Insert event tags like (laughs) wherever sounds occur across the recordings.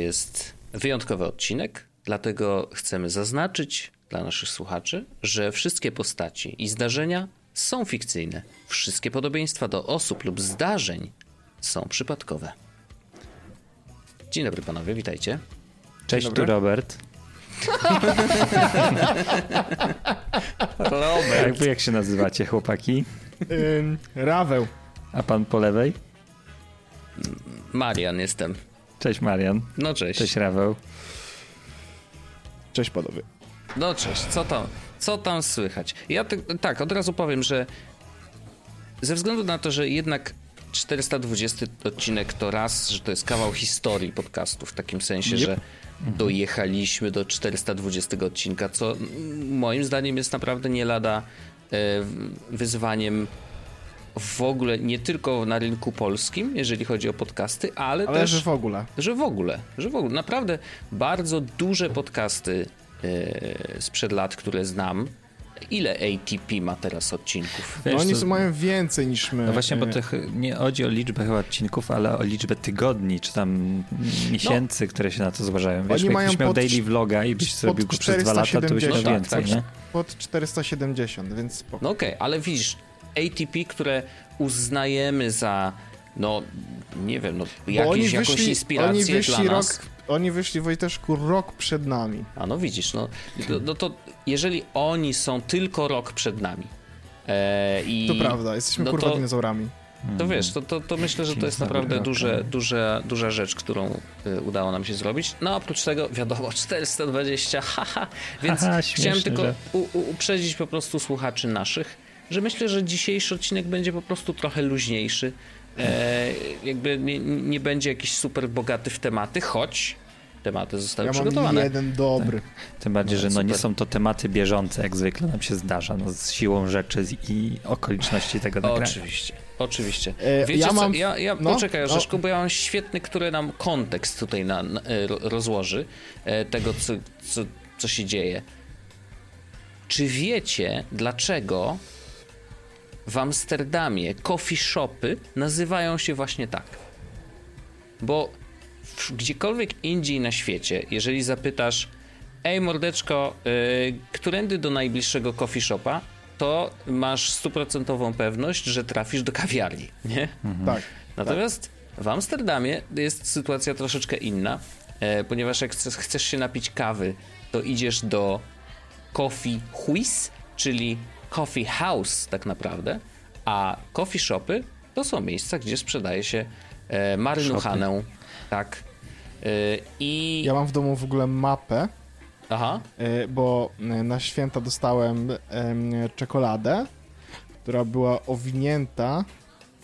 jest wyjątkowy odcinek, dlatego chcemy zaznaczyć dla naszych słuchaczy, że wszystkie postaci i zdarzenia są fikcyjne. Wszystkie podobieństwa do osób lub zdarzeń są przypadkowe. Dzień dobry panowie, witajcie. Cześć, tu Robert. Robert. Jak, jak się nazywacie, chłopaki? Ym, Raweł. A pan po lewej? Marian jestem. Cześć Marian. No cześć. Cześć Raweł. Cześć panowie. No cześć, co tam, co tam słychać? Ja ty, tak, od razu powiem, że ze względu na to, że jednak 420 odcinek to raz, że to jest kawał historii podcastu, w takim sensie, Yep. że dojechaliśmy do 420 odcinka, co moim zdaniem jest naprawdę nie lada e, wyzwaniem w ogóle, nie tylko na rynku polskim, jeżeli chodzi o podcasty, ale, Ale też że w ogóle. że w ogóle, że w ogóle. Naprawdę bardzo duże podcasty e, sprzed lat, które znam. Ile ATP ma teraz odcinków? No Wiesz, oni to- są- mają więcej niż my. No właśnie, bo to ch- nie chodzi o liczbę chyba odcinków, ale o liczbę tygodni, czy tam miesięcy, które się na to zważają. Wiesz, Oni mają jakbyś miał pod daily vloga i byś zrobił go przez dwa lata, to byś miał 470, więcej, tak, nie? Pod 470, więc spoko. No okej, ale widzisz, ATP, które uznajemy za, no nie wiem, no jakieś, jakąś inspirację oni wyszli dla rok, nas. Oni wyszli Wojteszku rok przed nami. A no widzisz, no, no, no to jeżeli oni są tylko rok przed nami e, i... To prawda, jesteśmy no kurwa to- dinozaurami. To wiesz, to, to, to myślę, że to jest naprawdę rok, duże, duże, duża rzecz, którą y, udało nam się zrobić. No oprócz tego, wiadomo, (laughs) 420, haha, więc Haha, chciałem śmieszne, tylko że- u, u, uprzedzić po prostu słuchaczy naszych, że myślę, że dzisiejszy odcinek będzie po prostu trochę luźniejszy. E, jakby nie, nie będzie jakiś super bogaty w tematy, choć tematy zostały Ja mam przygotowane. jeden dobry. Tym bardziej, No, że no nie są to tematy bieżące, jak zwykle nam się zdarza, no z siłą rzeczy i okoliczności tego nagrania. Oczywiście, oczywiście. E, Wiecie ja co, mam- ja, ja no, poczekaj no. Orzeszku, bo ja mam świetny, który nam kontekst tutaj na, na, e, ro- rozłoży e, tego, co, co, co się dzieje. Czy wiecie, dlaczego w Amsterdamie coffee shopy nazywają się właśnie tak? Bo gdziekolwiek indziej na świecie, jeżeli zapytasz, ej mordeczko, y, którędy do najbliższego coffee shopa, to masz stuprocentową pewność, że trafisz do kawiarni, nie? Tak. Natomiast w Amsterdamie jest sytuacja troszeczkę inna, e, ponieważ jak chcesz, chcesz się napić kawy, to idziesz do coffee huis, czyli coffee house tak naprawdę, a coffee shopy to są miejsca, gdzie sprzedaje się e, marynuchanę, tak. E, I... Ja mam w domu w ogóle mapę, Aha, y, bo y, na święta dostałem em, czekoladę, która była owinięta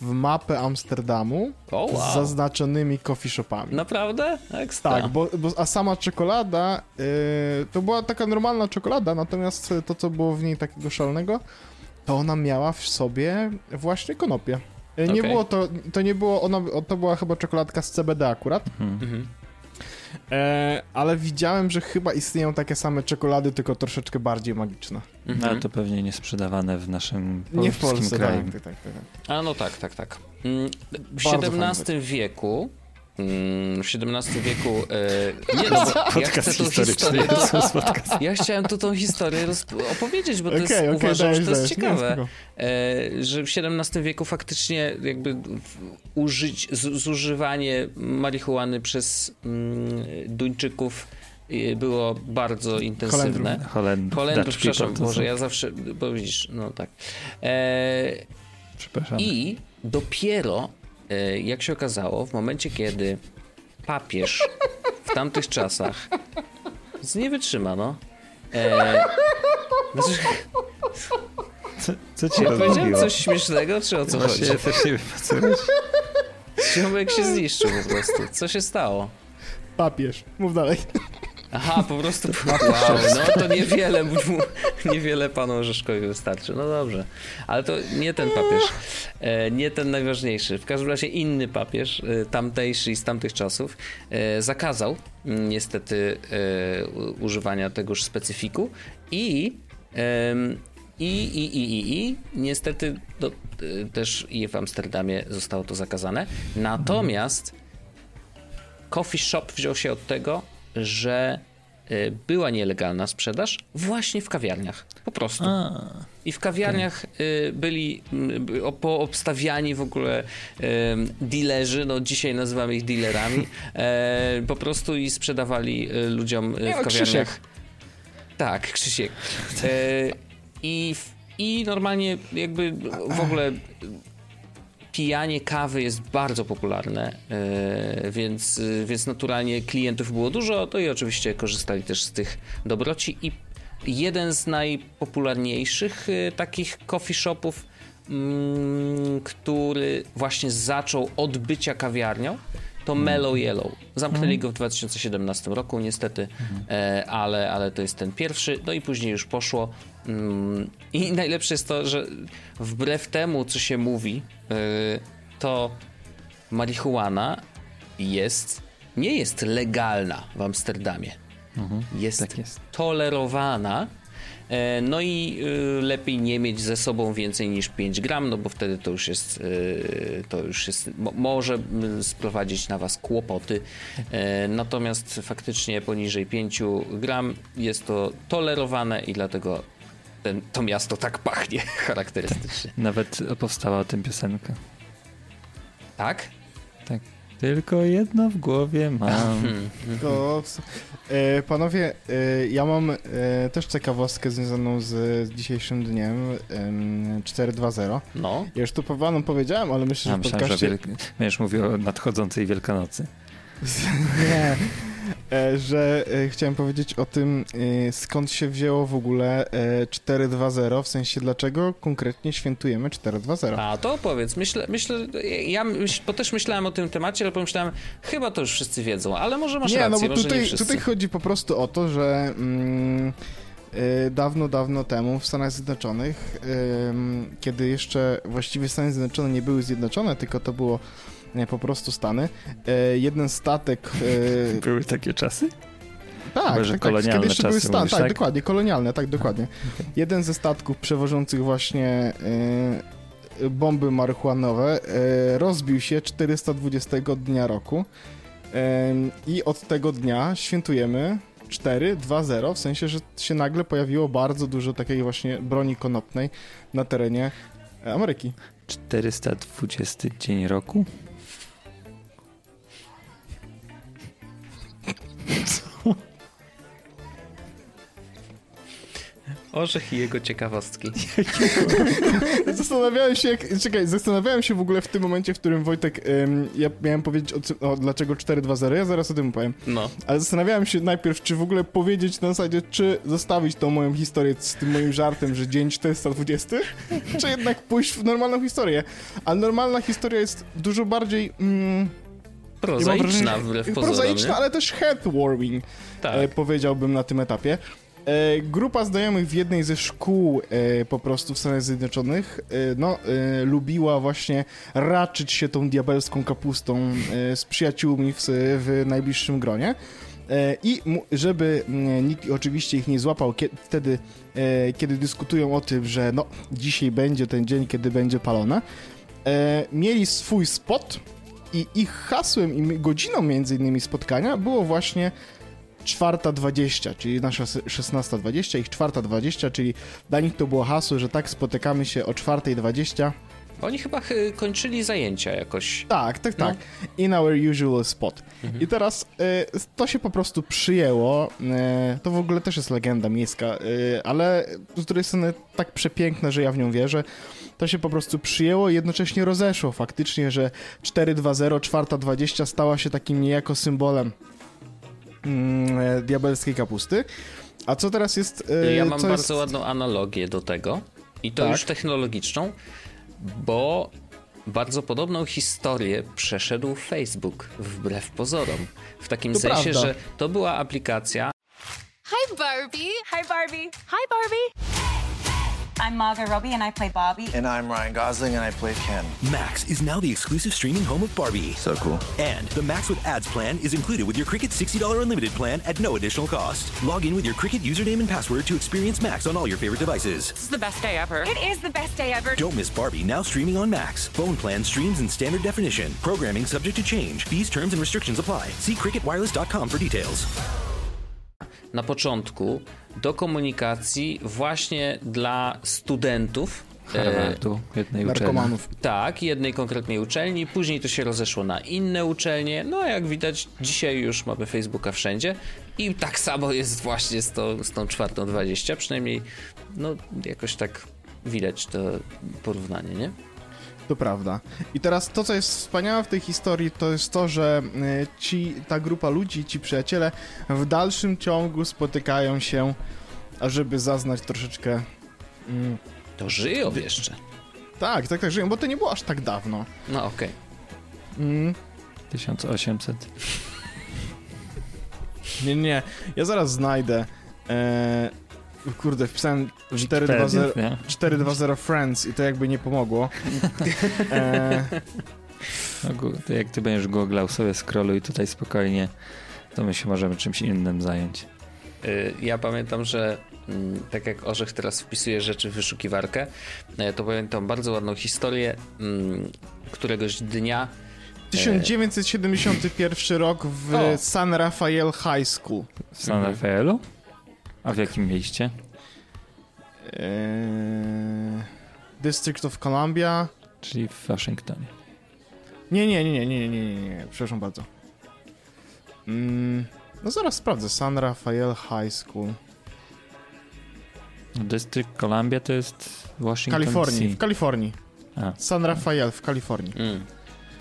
w mapę Amsterdamu o z wow. zaznaczonymi coffee shopami. Naprawdę? Ekstra. Tak, bo, bo, a sama czekolada y, to była taka normalna czekolada, natomiast to, co było w niej takiego szalonego, to ona miała w sobie właśnie konopie. Y, Nie Okej. było to, to nie było, ona, to była chyba czekoladka z CBD akurat, Mhm. E, ale widziałem, że chyba istnieją takie same czekolady, tylko troszeczkę bardziej magiczne. No, Mhm. ale to pewnie nie sprzedawane w naszym Nie w polskim Polsce, kraju. tak, tak, tak, tak. A no tak, tak, tak. Mm, W Bardzo XVII wieku w XVII wieku e, nie no, bo ja Podcast chcę tą historię ja chciałem tu tą historię opowiedzieć, bo to Okej, jest, okej, uważam, dajesz, że to jest dajesz. Ciekawe, e, że w XVII wieku faktycznie jakby użyć, zużywanie marihuany przez mm, Duńczyków e, było bardzo intensywne. Holend, Holendrów, Dutch przepraszam, może ja zawsze, bo widzisz, no tak. E, Przepraszam. i dopiero, jak się okazało, w momencie, kiedy papież w tamtych czasach z- nie wytrzyma, no. E, znaczy, Co, co ci ja powiedziałem coś śmiesznego, czy o co chodzi? Właśnie też nie wiem, co. Ziomek się zniszczył po prostu. Co się stało? Papież, mów dalej. Aha, po prostu. (laughs) Wow, no to niewiele, (laughs) niewiele panu Orzeszkowi wystarczy. No dobrze. Ale to nie ten papież. E, nie ten najważniejszy. W każdym razie inny papież, e, tamtejszy i z tamtych czasów, e, zakazał mm, niestety używania tegoż specyfiku i. i, i, i, i, i niestety e, też i w Amsterdamie zostało to zakazane. Natomiast coffee shop wziął się od tego, że y, była nielegalna sprzedaż właśnie w kawiarniach. Po prostu. A, I w kawiarniach y, byli y, o- poobstawiani w ogóle y, dealerzy, no dzisiaj nazywamy ich dealerami, e, po prostu i sprzedawali ludziom Nie, w no, kawiarniach. Krzysiek. Tak, Krzysiek. E, i, I normalnie jakby w ogóle pijanie kawy jest bardzo popularne, e, więc, więc naturalnie klientów było dużo, to i oczywiście korzystali też z tych dobroci. I jeden z najpopularniejszych e, takich coffee shopów, mm, który właśnie zaczął od bycia kawiarnią, to Mellow Yellow. Zamknęli go w 2017 roku niestety, e, ale, ale to jest ten pierwszy, no i później już poszło. Mm, I najlepsze jest to, że wbrew temu, co się mówi, e, to marihuana jest, nie jest legalna w Amsterdamie. Jest, tak jest. tolerowana. E, No i y, lepiej nie mieć ze sobą więcej niż 5 gram, no bo wtedy to już jest, y, to już jest, mo- może y, sprowadzić na was kłopoty. E, Natomiast faktycznie poniżej 5 gram jest to tolerowane i dlatego ten, to miasto tak pachnie (laughs) charakterystycznie. Nawet powstała o tym piosenka. Tak? Tak. Tylko jedno w głowie mam. (laughs) To, e, panowie, e, ja mam e, też ciekawostkę związaną z dzisiejszym dniem em, 4.2.0. No. Ja już tu panu powiedziałem, ale myślę, Ja że w myślałem, że podcaście... wielk... (laughs) będziesz mówił o nadchodzącej Wielkanocy. (laughs) Nie. E, że e, chciałem powiedzieć o tym, e, skąd się wzięło w ogóle e, 4.2.0, w sensie dlaczego konkretnie świętujemy 4.2.0. A to opowiedz. Myślę, myślę ja myśl, bo też myślałem o tym temacie, ale pomyślałem, chyba to już wszyscy wiedzą, ale może masz nie, rację, no bo tutaj, tutaj chodzi po prostu o to, że mm, dawno, dawno temu w Stanach Zjednoczonych, kiedy jeszcze właściwie Stany Zjednoczone nie były zjednoczone, tylko to było po prostu Stany, y, jeden statek... y, (laughs) Były takie czasy? tak, Chyba, że tak, kolonialne kiedy jeszcze były czasy Stany, mówisz, tak, tak? dokładnie, kolonialne, tak, dokładnie. (laughs) Jeden ze statków przewożących właśnie y, bomby marihuanowe y, rozbił się 420 dnia roku i od tego dnia świętujemy 4-2-0, w sensie, że się nagle pojawiło bardzo dużo takiej właśnie broni konopnej na terenie Ameryki. 420 dzień roku? (laughs) Orzech i jego ciekawostki. (laughs) Zastanawiałem się, jak, czekaj, zastanawiałem się w ogóle w tym momencie, w którym Wojtek, ym, ja miałem powiedzieć o, o dlaczego 4-2-0, ja zaraz o tym powiem. No. Ale zastanawiałem się najpierw, czy w ogóle powiedzieć na zasadzie, czy zostawić tą moją historię z tym moim żartem, że dzień 420, czy jednak pójść w normalną historię. A normalna historia jest dużo bardziej... Mm, Prozaiczna wbrew pozorom, Prozaiczna, nie? ale też heartwarming, Tak. e, powiedziałbym na tym etapie. E, grupa znajomych w jednej ze szkół e, po prostu w Stanach Zjednoczonych e, no, e, lubiła właśnie raczyć się tą diabelską kapustą e, z przyjaciółmi w, w najbliższym gronie. I żeby nikt oczywiście ich nie złapał kie- wtedy, kiedy dyskutują o tym, że no, dzisiaj będzie ten dzień, kiedy będzie palone, e, mieli swój spot i ich hasłem i godziną między innymi spotkania było właśnie 4.20, czyli nasza se- 16.20, ich 4.20, czyli dla nich to było hasło, że tak spotykamy się o 4.20. Oni chyba chy- kończyli zajęcia jakoś. Tak, tak, No. tak. In our usual spot. I teraz e, to się po prostu przyjęło. E, to w ogóle też jest legenda miejska, e, ale z drugiej strony tak przepiękna, że ja w nią wierzę. To się po prostu przyjęło i jednocześnie rozeszło faktycznie, że 4.20, 4.20 stała się takim niejako symbolem mm, e, diabelskiej kapusty. A co teraz jest... e, Ja mam bardzo jest... ładną analogię do tego i to Tak. już technologiczną, bo bardzo podobną historię przeszedł Facebook wbrew pozorom. W takim To sensie, prawda. że to była aplikacja, Hi, Barbie. Hi, Barbie. Hi, Barbie. I'm Margot Robbie and I play Barbie. And I'm Ryan Gosling, and I play Ken. Max is now the exclusive streaming home of Barbie. So cool. And the Max with Ads plan is included with your Cricket $60 unlimited plan at no additional cost. Log in with your Cricket username and password to experience Max on all your favorite devices. This is the best day ever. It is the best day ever. Don't miss Barbie now streaming on Max. Phone plan streams in standard definition. Programming subject to change. Fees, terms, and restrictions apply. See cricketwireless.com for details. na początku do komunikacji właśnie dla studentów. e, Harvardu, jednej uczelni. Tak, jednej konkretnej uczelni, później to się rozeszło na inne uczelnie. No, jak widać, dzisiaj już mamy Facebooka wszędzie i tak samo jest właśnie z, to, z tą czwartą 20, przynajmniej no, jakoś tak widać to porównanie, nie? To prawda. I teraz to, co jest wspaniałe w tej historii, to jest to, że y, ci, ta grupa ludzi, ci przyjaciele w dalszym ciągu spotykają się, ażeby zaznać troszeczkę... Mm, To żyją jeszcze. tak, tak, tak, żyją, bo to nie było aż tak dawno. No okej. Mm, 1800. nie, nie, ja zaraz znajdę. E, kurde, wpisałem 420, nie? 420 Friends i to jakby nie pomogło. (laughs) E, No, to jak ty będziesz googlał sobie scrolluj tutaj spokojnie, to my się możemy czymś innym zająć. Y, Ja pamiętam, że mm, tak jak Orzech teraz wpisuje rzeczy w wyszukiwarkę, e, to pamiętam bardzo ładną historię mm, któregoś dnia. 1971 rok w O. San Rafael High School. W San Mhm. Rafaelu? A w jakim mieście? Eee, District of Columbia. Czyli w Waszyngtonie. Nie, nie, nie, nie, nie, nie, nie, nie, przepraszam bardzo. Mm, no zaraz sprawdzę. San Rafael High School. No, District Columbia to jest W Washington Kalifornii, DC. w Kalifornii. A, San Rafael w Kalifornii. Mm.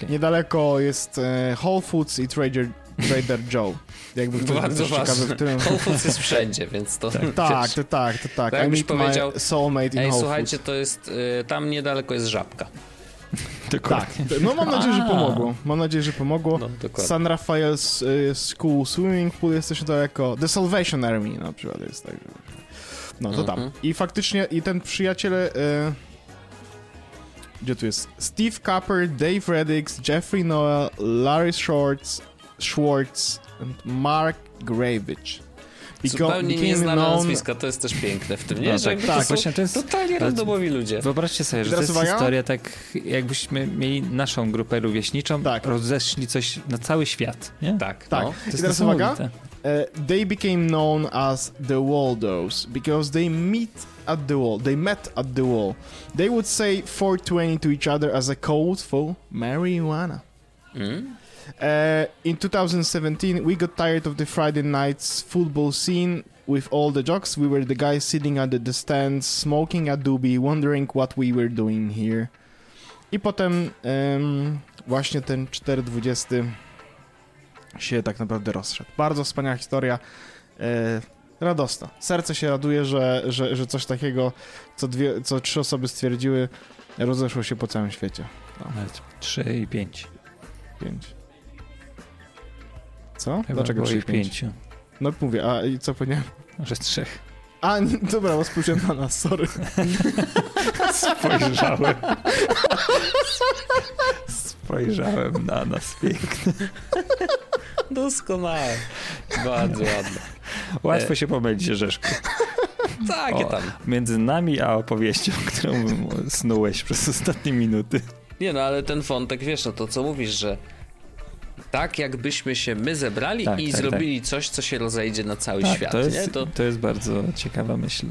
Niedaleko jest e, Whole Foods i Trader, Trader Joe. Jakby ktoś był Bardzo ciekawy, ważne. w którym... Whole Foods jest wszędzie, więc to... Tak, wiesz. to tak, to tak. Tak I byś meet powiedział, soulmate in Ej, Whole słuchajcie, to jest... Y, tam niedaleko jest żabka. (laughs) Tak, no mam nadzieję, że pomogło. Mam nadzieję, że pomogło. No, dokładnie. San Rafael y, School Swimming Pool jest też daleko. The Salvation Army na przykład jest tak. No to tam. Mhm. I faktycznie, i ten przyjaciel. Y, gdzie tu jest? Steve Copper, Dave Reddix, Jeffrey Noel, Larry Schwartz, Schwartz and Mark Gravich. Zupełnie became nieznane known- nazwiska, to jest też piękne w tym, nie? No że tak, tak, to są właśnie to jest- totalnie randomowi ludzie. Wyobraźcie sobie, że to jest uwaga. historia tak, jakbyśmy mieli naszą grupę rówieśniczą, Tak. rozeszli coś na cały świat, nie? Tak, Tak. no. To I jest teraz uwaga. Uh, they became known as the Waldos because they meet at the wall. They met at the wall. They would say 420 to each other as a code for marijuana. Mm? Uh, in 2017, we got tired of the Friday nights football scene with all the jocks. We were the guys sitting under the stands, smoking a doobie, wondering what we were doing here. I potem em, właśnie ten 420 się tak naprawdę rozszedł. Bardzo wspaniała historia. E, radosna. Serce się raduje, że, że, że coś takiego, co, dwie, co trzy osoby stwierdziły, rozeszło się po całym świecie. Nawet 3 i 5. Pięć. Co? Chyba Dlaczego było ich? 5. No mówię, a i co powiedziałem? Może z 3. A, nie, dobra, bo spojrzałem na nas, sorry. (laughs) Spojrzałem. Spojrzałem na nas pięknie. Doskonałe. Bardzo ładne. Łatwo się pomylić, Rzeszku. Takie O, tam. Między nami a opowieścią, którą snułeś przez ostatnie minuty. Nie no, ale ten wątek, wiesz, no to co mówisz, że tak jakbyśmy się my zebrali Tak, i tak, zrobili coś, co się rozejdzie na cały świat, to, jest, nie? To to jest bardzo ciekawa myśl,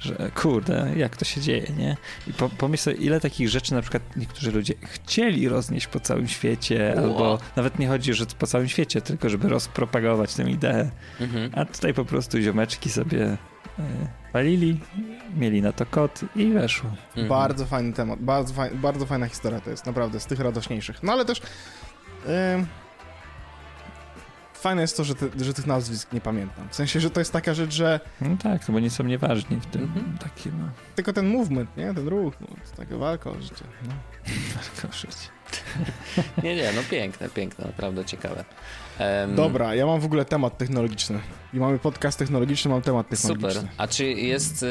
że kurde, jak to się dzieje, nie? I po, pomyśl sobie, ile takich rzeczy na przykład niektórzy ludzie chcieli roznieść po całym świecie, albo nawet nie chodzi, że po całym świecie, tylko żeby rozpropagować tę ideę. mhm. A tutaj po prostu ziomeczki sobie e, palili, mieli na to kod i weszło. Mhm. Bardzo fajny temat, bardzo, faj, bardzo fajna historia to jest, naprawdę, z tych radośniejszych. No ale też fajne jest to, że, te, że tych nazwisk nie pamiętam. W sensie, że to jest taka rzecz, że No tak, bo nie są nieważni w tym Mhm. takim, no, tylko ten movement, nie? Ten ruch, no, to taka walka o życie. No. (laughs) tylko życie. (laughs) Nie, nie, no piękne, piękne, naprawdę ciekawe. Em, Dobra, ja mam w ogóle temat technologiczny. I mamy podcast technologiczny, mam temat technologiczny. Super. A czy jest y,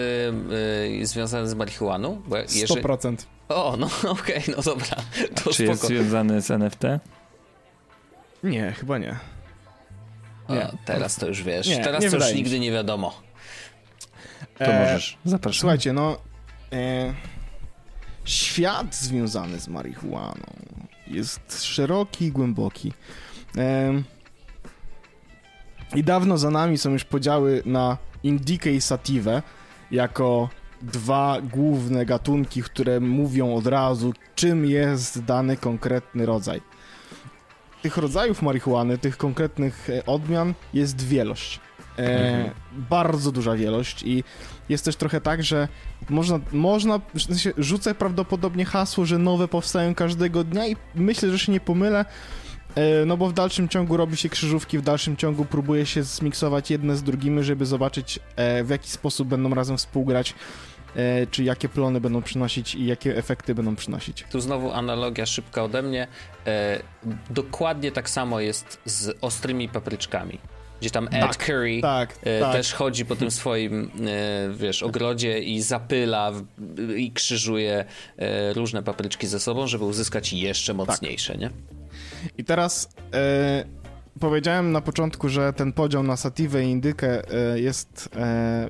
y, związany z marihuaną? Bo jeżeli... 100%. O, no (laughs) okej, no dobra. To Czy jest spoko. związany z NFT? Nie, chyba nie. Nie. teraz to już wiesz. Nie, teraz nie to już nigdy nie wiadomo. To E, możesz. Zapraszam. Słuchajcie, no... E, świat związany z marihuaną jest szeroki i głęboki. E, I dawno za nami są już podziały na indikę i sativę jako dwa główne gatunki, które mówią od razu, czym jest dany konkretny rodzaj. Tych rodzajów marihuany, tych konkretnych e, odmian jest wielość. E, Bardzo duża wielość i jest też trochę tak, że można, można w sensie rzucę prawdopodobnie hasło, że nowe powstają każdego dnia i myślę, że się nie pomylę, e, no bo w dalszym ciągu robi się krzyżówki, w dalszym ciągu próbuje się zmiksować jedne z drugimi, żeby zobaczyć e, w jaki sposób będą razem współgrać, czy jakie plony będą przynosić i jakie efekty będą przynosić. Tu znowu analogia szybka ode mnie. E, dokładnie tak samo jest z ostrymi papryczkami. Gdzie tam Ed Tak, Curry tak, e, tak. też chodzi po tym swoim, e, wiesz, ogrodzie i zapyla w, i krzyżuje e, różne papryczki ze sobą, żeby uzyskać jeszcze mocniejsze, nie? I teraz e, powiedziałem na początku, że ten podział na sativę i indykę e, jest, e,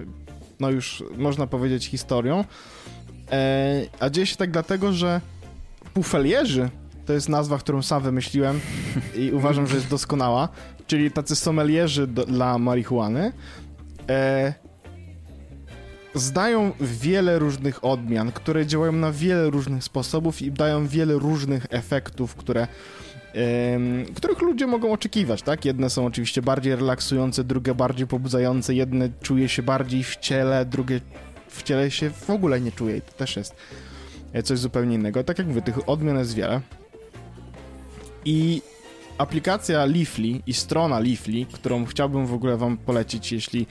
no już można powiedzieć, historią. E, a dzieje się tak dlatego, że pufelierzy to jest nazwa, którą sam wymyśliłem i (laughs) uważam, że jest doskonała, czyli tacy sommelierzy do, dla marihuany. E, zdają wiele różnych odmian, które działają na wiele różnych sposobów i dają wiele różnych efektów, które których ludzie mogą oczekiwać, tak? Jedne są oczywiście bardziej relaksujące, drugie bardziej pobudzające, jedne czuje się bardziej w ciele, drugie w ciele się w ogóle nie czuje i to też jest e, coś zupełnie innego. Tak jak mówię, tych odmian jest wiele. I aplikacja Leafly i strona Leafly, którą chciałbym w ogóle wam polecić, jeśli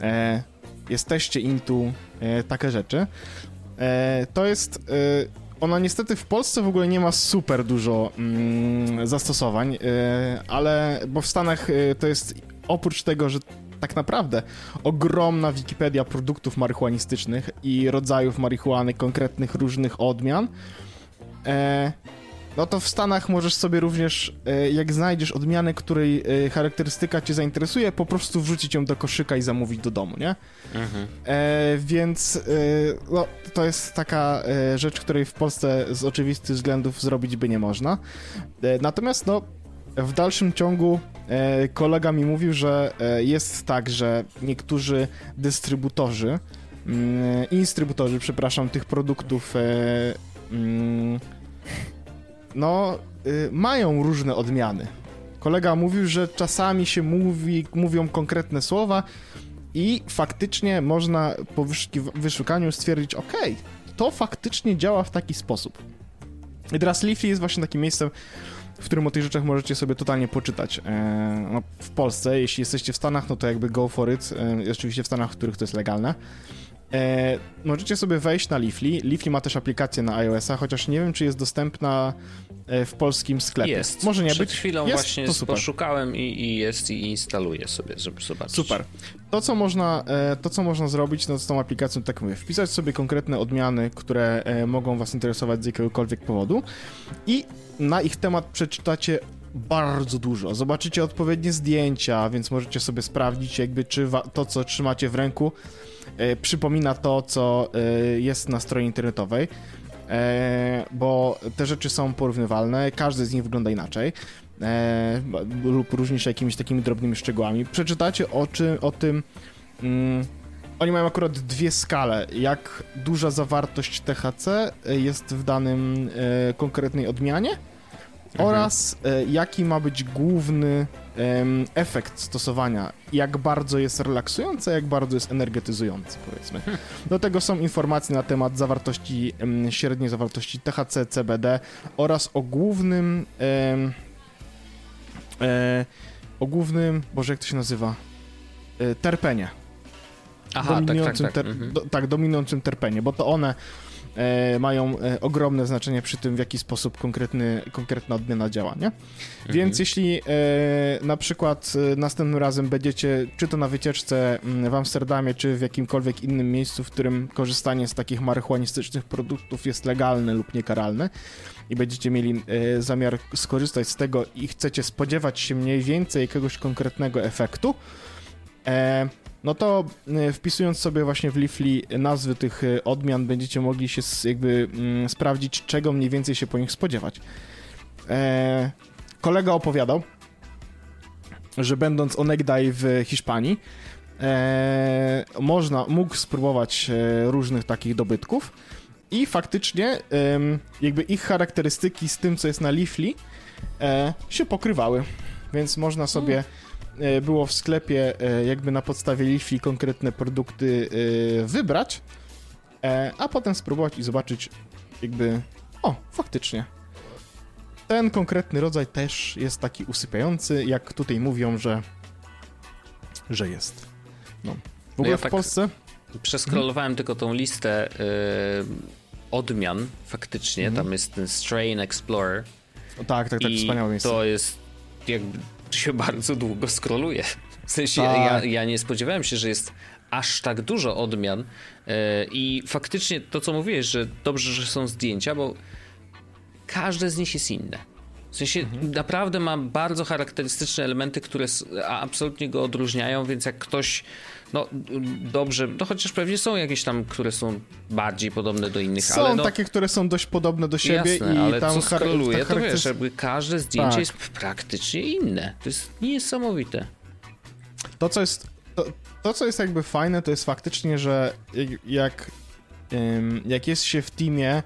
e, jesteście into e, takie rzeczy, e, to jest... Ona niestety w Polsce w ogóle nie ma super dużo mm, zastosowań, e, ale bo w Stanach e, to jest oprócz tego, że tak naprawdę ogromna Wikipedia produktów marihuanistycznych i rodzajów marihuany, konkretnych różnych odmian, e, no to w Stanach możesz sobie również, e, jak znajdziesz odmianę, której e, charakterystyka cię zainteresuje, po prostu wrzucić ją do koszyka i zamówić do domu, nie? E, więc e, no, to jest taka e, rzecz, której w Polsce z oczywistych względów zrobić by nie można. E, natomiast no, w dalszym ciągu kolega mi mówił, że jest tak, że niektórzy dystrybutorzy, mm, instrybutorzy, przepraszam, tych produktów mm, no, y, mają różne odmiany. Kolega mówił, że czasami się mówi, mówią konkretne słowa i faktycznie można po wyszukaniu stwierdzić, ok, to faktycznie działa w taki sposób. I teraz Leafly jest właśnie takim miejscem, w którym o tych rzeczach możecie sobie totalnie poczytać. E, no, w Polsce, jeśli jesteście w Stanach, no to jakby go for it. E, oczywiście w Stanach, w których to jest legalne. E, możecie sobie wejść na Leafly. Leafly ma też aplikację na iOS-a, chociaż nie wiem, czy jest dostępna e, w polskim sklepie. Jest. Może nie Przed być. chwilą jest, właśnie to super. poszukałem i, i jest i instaluję sobie, żeby zobaczyć. Super. To co, można, e, to, co można zrobić no, z tą aplikacją, tak mówię, wpisać sobie konkretne odmiany, które e, mogą Was interesować z jakiegokolwiek powodu i na ich temat przeczytacie bardzo dużo. Zobaczycie odpowiednie zdjęcia, więc możecie sobie sprawdzić, jakby czy to, co trzymacie w ręku, przypomina to, co e, jest na stronie internetowej. E, bo te rzeczy są porównywalne, każdy z nich wygląda inaczej e, lub różni się jakimiś takimi drobnymi szczegółami. Przeczytacie o, czy, o tym. Mm, oni mają akurat dwie skale. Jak duża zawartość THC jest w danym e, konkretnej odmianie oraz e, jaki ma być główny efekt stosowania. Jak bardzo jest relaksujący, jak bardzo jest energetyzujący, powiedzmy. Do tego są informacje na temat zawartości, średniej zawartości THC, CBD oraz o głównym e, o głównym, boże jak to się nazywa, e, terpenie. Aha, tak, tak, dominującym tak. ter- Mhm. do, tak, dominującym terpenie, bo to one e, mają e, ogromne znaczenie przy tym, w jaki sposób konkretny, konkretna odmiana działa, nie? Więc jeśli e, na przykład e, następnym razem będziecie, czy to na wycieczce mm, w Amsterdamie, czy w jakimkolwiek innym miejscu, w którym korzystanie z takich marihuanistycznych produktów jest legalne lub niekaralne i będziecie mieli e, zamiar skorzystać z tego i chcecie spodziewać się mniej więcej jakiegoś konkretnego efektu, e, no to e, wpisując sobie właśnie w Leafly nazwy tych e, odmian, będziecie mogli się jakby mm, sprawdzić, czego mniej więcej się po nich spodziewać. E, kolega opowiadał, że będąc onegdaj w Hiszpanii, e, można, mógł spróbować e, różnych takich dobytków i faktycznie jakby ich charakterystyki z tym, co jest na Leafly, e, się pokrywały. Więc można sobie e, było w sklepie e, jakby na podstawie Leafly konkretne produkty e, wybrać, e, a potem spróbować i zobaczyć jakby, o, faktycznie. Ten konkretny rodzaj też jest taki usypiający, jak tutaj mówią, że że jest. No. W ogóle ja w tak- Polsce Przeskrolowałem tylko tą listę y, odmian faktycznie. Mhm. Tam jest ten Strain Explorer. o, tak, tak, tak, I wspaniałe miejsce. to jest jakby się bardzo długo skroluje. W sensie Tak. ja, ja nie spodziewałem się, że jest aż tak dużo odmian y, i faktycznie to, co mówiłeś, że dobrze, że są zdjęcia, bo każde z nich jest inne. W sensie Mhm. naprawdę ma bardzo charakterystyczne elementy, które absolutnie go odróżniają, więc jak ktoś no dobrze, no chociaż pewnie są jakieś tam, które są bardziej podobne do innych, Są ale no, takie, które są dość podobne do siebie jasne, i ale tam co to wiesz, jakby każde zdjęcie Tak. jest praktycznie inne. To jest niesamowite. To, co jest, to, to, co jest jakby fajne, to jest faktycznie, że jak, jak, jest się w teamie,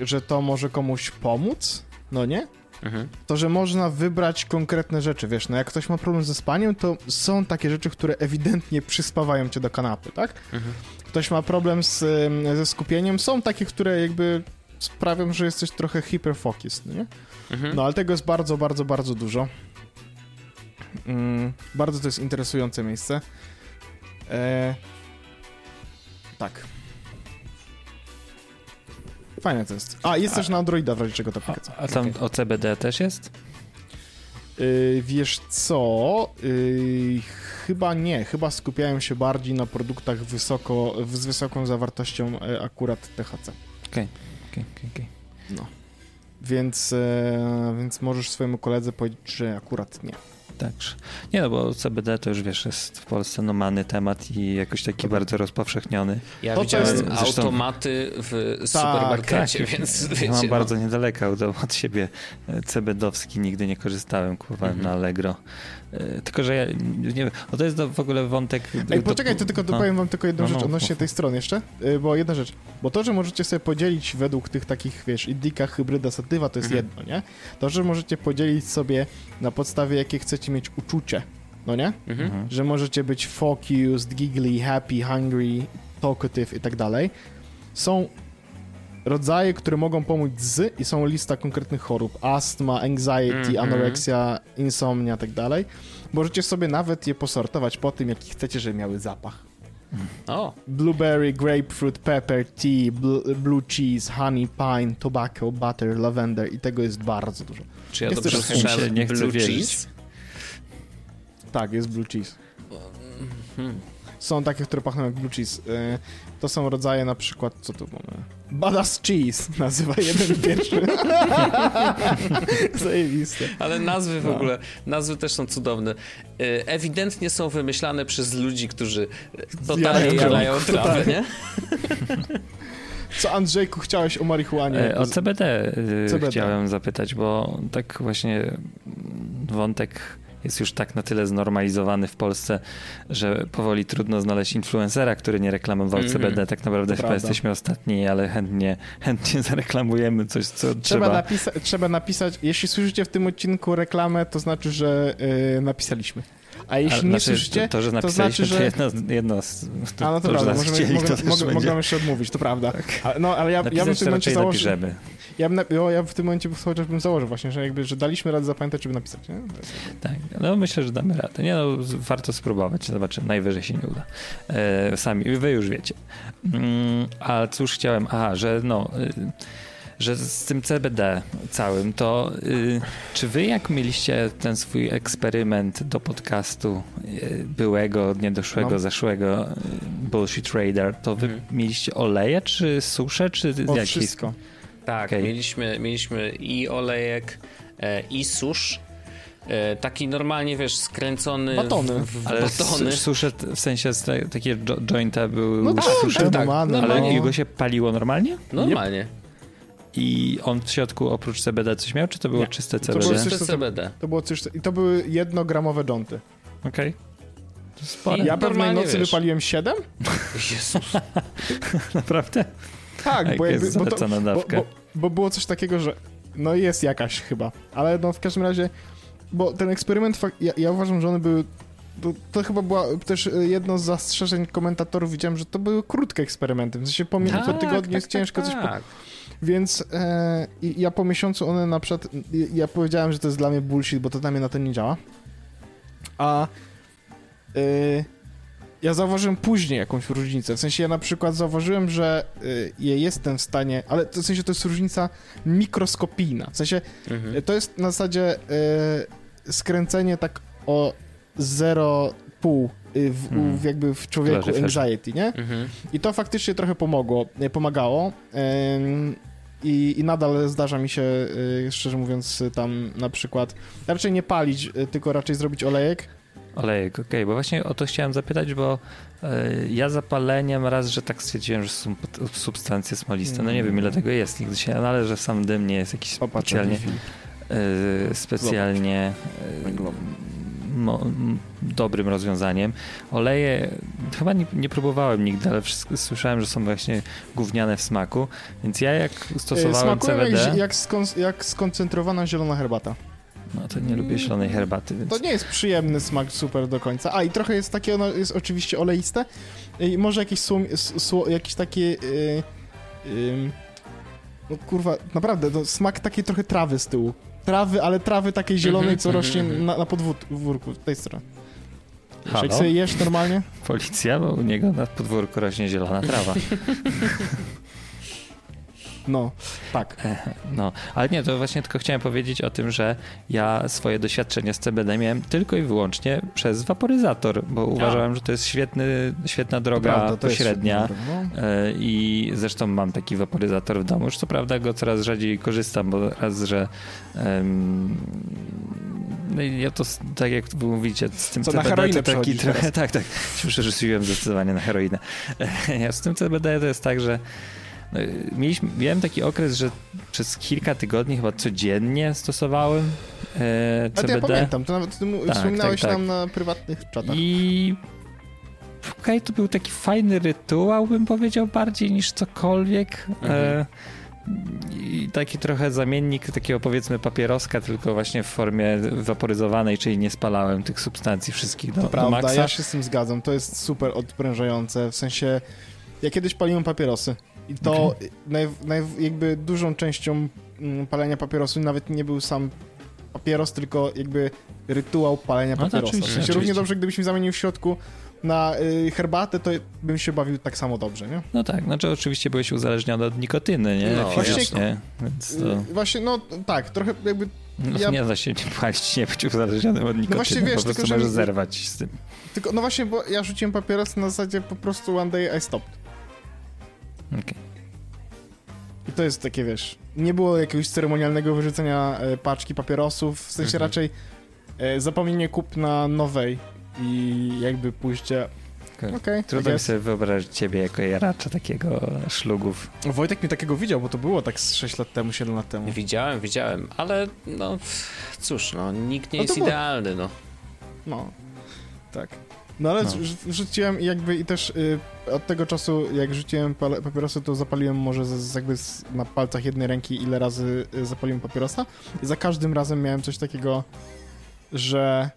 że to może komuś pomóc, no nie? Mhm. To, że można wybrać konkretne rzeczy, wiesz, no jak ktoś ma problem ze spaniem, to są takie rzeczy, które ewidentnie przyspawają cię do kanapy, tak? Mhm. Ktoś ma problem z, ze skupieniem, są takie, które jakby sprawią, że jesteś trochę hyperfocused, no nie? Mhm. No ale tego jest bardzo, bardzo, bardzo dużo. Mm, bardzo to jest interesujące miejsce. E, tak. Fajne to jest. A, jest też na Androida w razie czego A, aplikacja. a tam o CBD też jest? Y, wiesz co? Y, chyba nie. Chyba skupiają się bardziej na produktach wysoko, z wysoką zawartością e, akurat THC. Okej, okej, okej. Więc, e, więc możesz swojemu koledze powiedzieć, że akurat nie. Także. Nie no, bo CBD to już wiesz, jest w Polsce normalny temat i jakoś taki Dobra. bardzo rozpowszechniony. Ja To, widziałem jest- Zresztą- automaty w supermarkecie, więc ja wiecie, mam no. bardzo niedaleko od, od siebie e, CBD-owski, nigdy nie korzystałem, kupowałem Mhm. na Allegro. E, Tylko, że ja nie wiem, o to jest do, w ogóle wątek... Ej, do- poczekaj, to tylko no. powiem wam tylko jedną No, rzecz no, odnośnie mów, tej strony jeszcze, y, bo jedna rzecz, bo to, że możecie sobie podzielić według tych takich, wiesz, indika, hybryda, satywa, to jest Mhm. jedno, nie? To, że możecie podzielić sobie na podstawie, jakie chcecie mieć uczucie, no nie? Mhm. Mhm. Że możecie być focused, giggly, happy, hungry, talkative i tak dalej. Są rodzaje, które mogą pomóc z i są lista konkretnych chorób. Astma, anxiety, Mhm. anoreksja, insomnia tak dalej. Możecie sobie nawet je posortować po tym, jaki chcecie, żeby miały zapach. O, Blueberry, grapefruit, pepper, tea, bl- blue cheese, honey, pine, tobacco, butter, lavender i tego jest bardzo dużo. czy ja Jest dobrze słyszałem nie chce blue wierzyć. cheese? Tak, jest blue cheese. Hmm. Są takie, które pachną jak blue cheese. Y, To są rodzaje na przykład, co tu mamy? Badass cheese (laughs) nazywa jeden pierwszy. (laughs) Zajebiste. Ale nazwy w No. ogóle, nazwy też są cudowne. E, Ewidentnie są wymyślane przez ludzi, którzy totalnie Zjadają jarają trawę. nie? (laughs) Co Andrzejku chciałeś o marihuanie? E, O CBD, y, CBD. chciałem zapytać, bo tak właśnie wątek jest już tak na tyle znormalizowany w Polsce, że powoli trudno znaleźć influencera, który nie reklamował Mhm. CBD. Tak naprawdę To chyba prawda. jesteśmy ostatni, ale chętnie, chętnie (laughs) zareklamujemy coś, co Trzeba, trzeba. napisa- trzeba napisać, jeśli słyszycie w tym odcinku reklamę, to znaczy, że y, napisaliśmy. A jeśli nie znaczy, słyszycie, to, że to znaczy, to, że... jedno, jedno z, to, A no to, to, prawda, możemy, chcieli, mogę, to mogę, mogę jeszcze odmówić, to prawda. A, no, ale ja, ja bym w tym to momencie założył, napiszemy. Ja, bym ja w tym momencie cały czas bym założył właśnie, że jakby, że daliśmy radę zapamiętać, żeby napisać, nie? Tak, no myślę, że damy radę. Nie no, warto spróbować, zobaczymy, najwyżej się nie uda. E, sami, wy już wiecie. Mm, a cóż chciałem, aha, że no, y, że z tym CBD całym, to y, czy wy jak mieliście ten swój eksperyment do podcastu y, byłego, niedoszłego, No. zeszłego y, Bullshit Radar, to wy Mhm. mieliście oleje, czy susze, czy O, jakieś? wszystko. Tak, Okej. mieliśmy, mieliśmy i olejek, e, i susz. E, taki normalnie, wiesz, skręcony Batony. w, w Ale batony. susze w sensie z te, takie jo jointa były No tak, susze? tak, tak. tak, No, Ale no. jego się paliło normalnie? Normalnie. I on w środku oprócz CBD coś miał, czy to było Nie. czyste To CBD? było Okej. coś- To CBD. To było coś, i to były jednogramowe jointy. To spore. Ja pewnej Normalnie, nocy wiesz. wypaliłem 7? (laughs) Jezus. (laughs) Naprawdę? Tak, bo, jakby, jest bo, to, bo, bo, bo było coś takiego, że no jest jakaś chyba, ale no w każdym razie, bo ten eksperyment, ja, ja uważam, że one były, to, to chyba była też e, jedno z zastrzeżeń komentatorów, widziałem, że to były krótkie eksperymenty, w sensie po, mi- po tygodniu jest ciężko coś... Po, tak. więc e, ja po miesiącu one na przykład, ja powiedziałem, że to jest dla mnie bullshit, bo to dla mnie na to nie działa, a e, ja zauważyłem później jakąś różnicę. W sensie ja na przykład zauważyłem, że y, ja jestem w stanie, ale to, w sensie to jest różnica mikroskopijna. W sensie Mhm. to jest na zasadzie y, skręcenie tak o 0,5 y, w, Mhm. w, jakby w człowieku flash. anxiety, nie? Mhm. I to faktycznie trochę pomogło, y, pomagało. Ym, i, I nadal zdarza mi się, szczerze mówiąc, tam na przykład raczej nie palić, tylko raczej zrobić olejek. Olejek, okej, bo właśnie o to chciałem zapytać, bo e, ja zapaleniem raz, że tak stwierdziłem, że są substancje smoliste. No nie wiem, ile tego jest, nigdy się nie należy, że sam dym nie jest jakiś specjalnie, e, specjalnie e, mo, dobrym rozwiązaniem. Oleje chyba nie, nie próbowałem nigdy, ale wszystko, słyszałem, że są właśnie gówniane w smaku, więc ja jak stosowałem Smakują CBD, jak, jak, skon, jak skoncentrowana zielona herbata. No to nie lubię zielonej herbaty, więc To nie jest przyjemny smak super do końca. A i trochę jest takie, ono jest oczywiście oleiste i może jakieś, słom, jakieś takie... Yy, yy, no kurwa, naprawdę, no, smak takiej trochę trawy z tyłu. Trawy, ale trawy takiej zielonej, Mhm, co mhm, rośnie mhm. na, na podwórku, z tej strony. Halo? jak sobie jesz normalnie, policja, bo u niego na podwórku rośnie zielona trawa. (laughs) no, tak. No, ale nie, to właśnie tylko chciałem powiedzieć o tym, że ja swoje doświadczenia z CBD miałem tylko i wyłącznie przez waporyzator, bo uważałem, że to jest świetny, świetna droga Prawda, pośrednia. świetna no. E, I zresztą mam taki waporyzator w domu. Już co prawda go coraz rzadziej korzystam, bo raz, że em, no i ja to tak jak wy mówicie, z tym Co, na CBD heroinę to taki trochę, teraz? (laughs) tak, tak, się przerzuciłem zdecydowanie na heroinę. Ja z tym CBD to jest tak, że mieliśmy, miałem taki okres, że przez kilka tygodni chyba codziennie stosowałem e, to CBD. ja pamiętam, to nawet ty Tak, wspominałeś tak, tak. nam na prywatnych czatach. I okej, to był taki fajny rytuał, bym powiedział, bardziej niż cokolwiek. Mhm. E, I taki trochę zamiennik takiego powiedzmy papieroska, tylko właśnie w formie waporyzowanej, czyli nie spalałem tych substancji wszystkich do, To do prawda, maksa. ja się z tym zgadzam. To jest super odprężające. W sensie, ja kiedyś paliłem papierosy. I to naj, naj, jakby dużą częścią mm, palenia papierosu nawet nie był sam papieros, tylko jakby rytuał palenia No papierosa. oczywiście, w sensie oczywiście. równie dobrze, gdybyś mi zamienił w środku na y, herbatę, to bym się bawił tak samo dobrze, nie? No tak, znaczy oczywiście byłeś uzależniony od nikotyny, nie? No, Fizycznie, więc to... Y, Właśnie, no tak, trochę jakby No, ja- Nie da się nie palić, nie być uzależnionym od nikotyny, właśnie wiesz, po prostu tylko, że możesz mi- zerwać z tym. Tylko, no właśnie, bo ja rzuciłem papierosy na zasadzie po prostu one day I stopped. Okej. I to jest takie, wiesz, nie było jakiegoś ceremonialnego wyrzucenia e, paczki papierosów, w sensie Mhm. raczej e, zapomnienie kupna nowej i jakby pójście, okay, Trudno mi sobie wyobrazić ciebie jako jaracza takiego szlugów. Wojtek mi takiego widział, bo to było tak z 6 lat temu, 7 lat temu. Widziałem, widziałem, ale no cóż, no nikt nie No jest było- idealny, no. No, tak. No ale No. rzu- rzuciłem i jakby i też y, od tego czasu, jak rzuciłem papierosy, to zapaliłem może z, z jakby z, na palcach jednej ręki, ile razy y, zapaliłem papierosa. I za każdym razem miałem coś takiego, że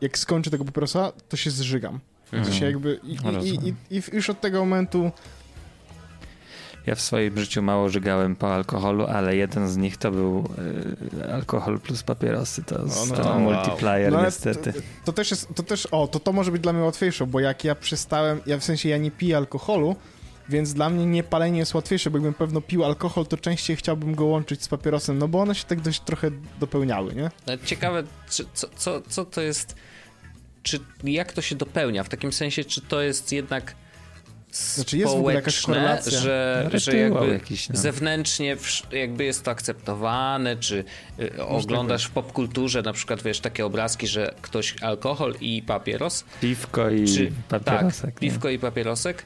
jak skończę tego papierosa, to się zżygam. Mhm. sensie jakby i, No, i, rozumiem. i, i już od tego momentu ja w swoim życiu mało żygałem po alkoholu, ale jeden z nich to był y, alkohol plus papierosy. To, no to to- multiplier No, ale niestety. To, to też jest, to też, o, to to może być dla mnie łatwiejsze, bo jak ja przestałem, ja w sensie ja nie piję alkoholu, więc dla mnie nie palenie jest łatwiejsze, bo jakbym pewno pił alkohol, to częściej chciałbym go łączyć z papierosem, no bo one się tak dość trochę dopełniały, nie? No, Ciekawe, czy, co, co, co to jest, czy jak to się dopełnia? W takim sensie, czy to jest jednak Znaczy, jest społeczne, że, No, że jakby jakiś, no. zewnętrznie jakby jest to akceptowane, czy y, oglądasz w popkulturze na przykład, wiesz, takie obrazki, że ktoś alkohol i papieros, Piwko i czy papierosek. tak, piwko i papierosek,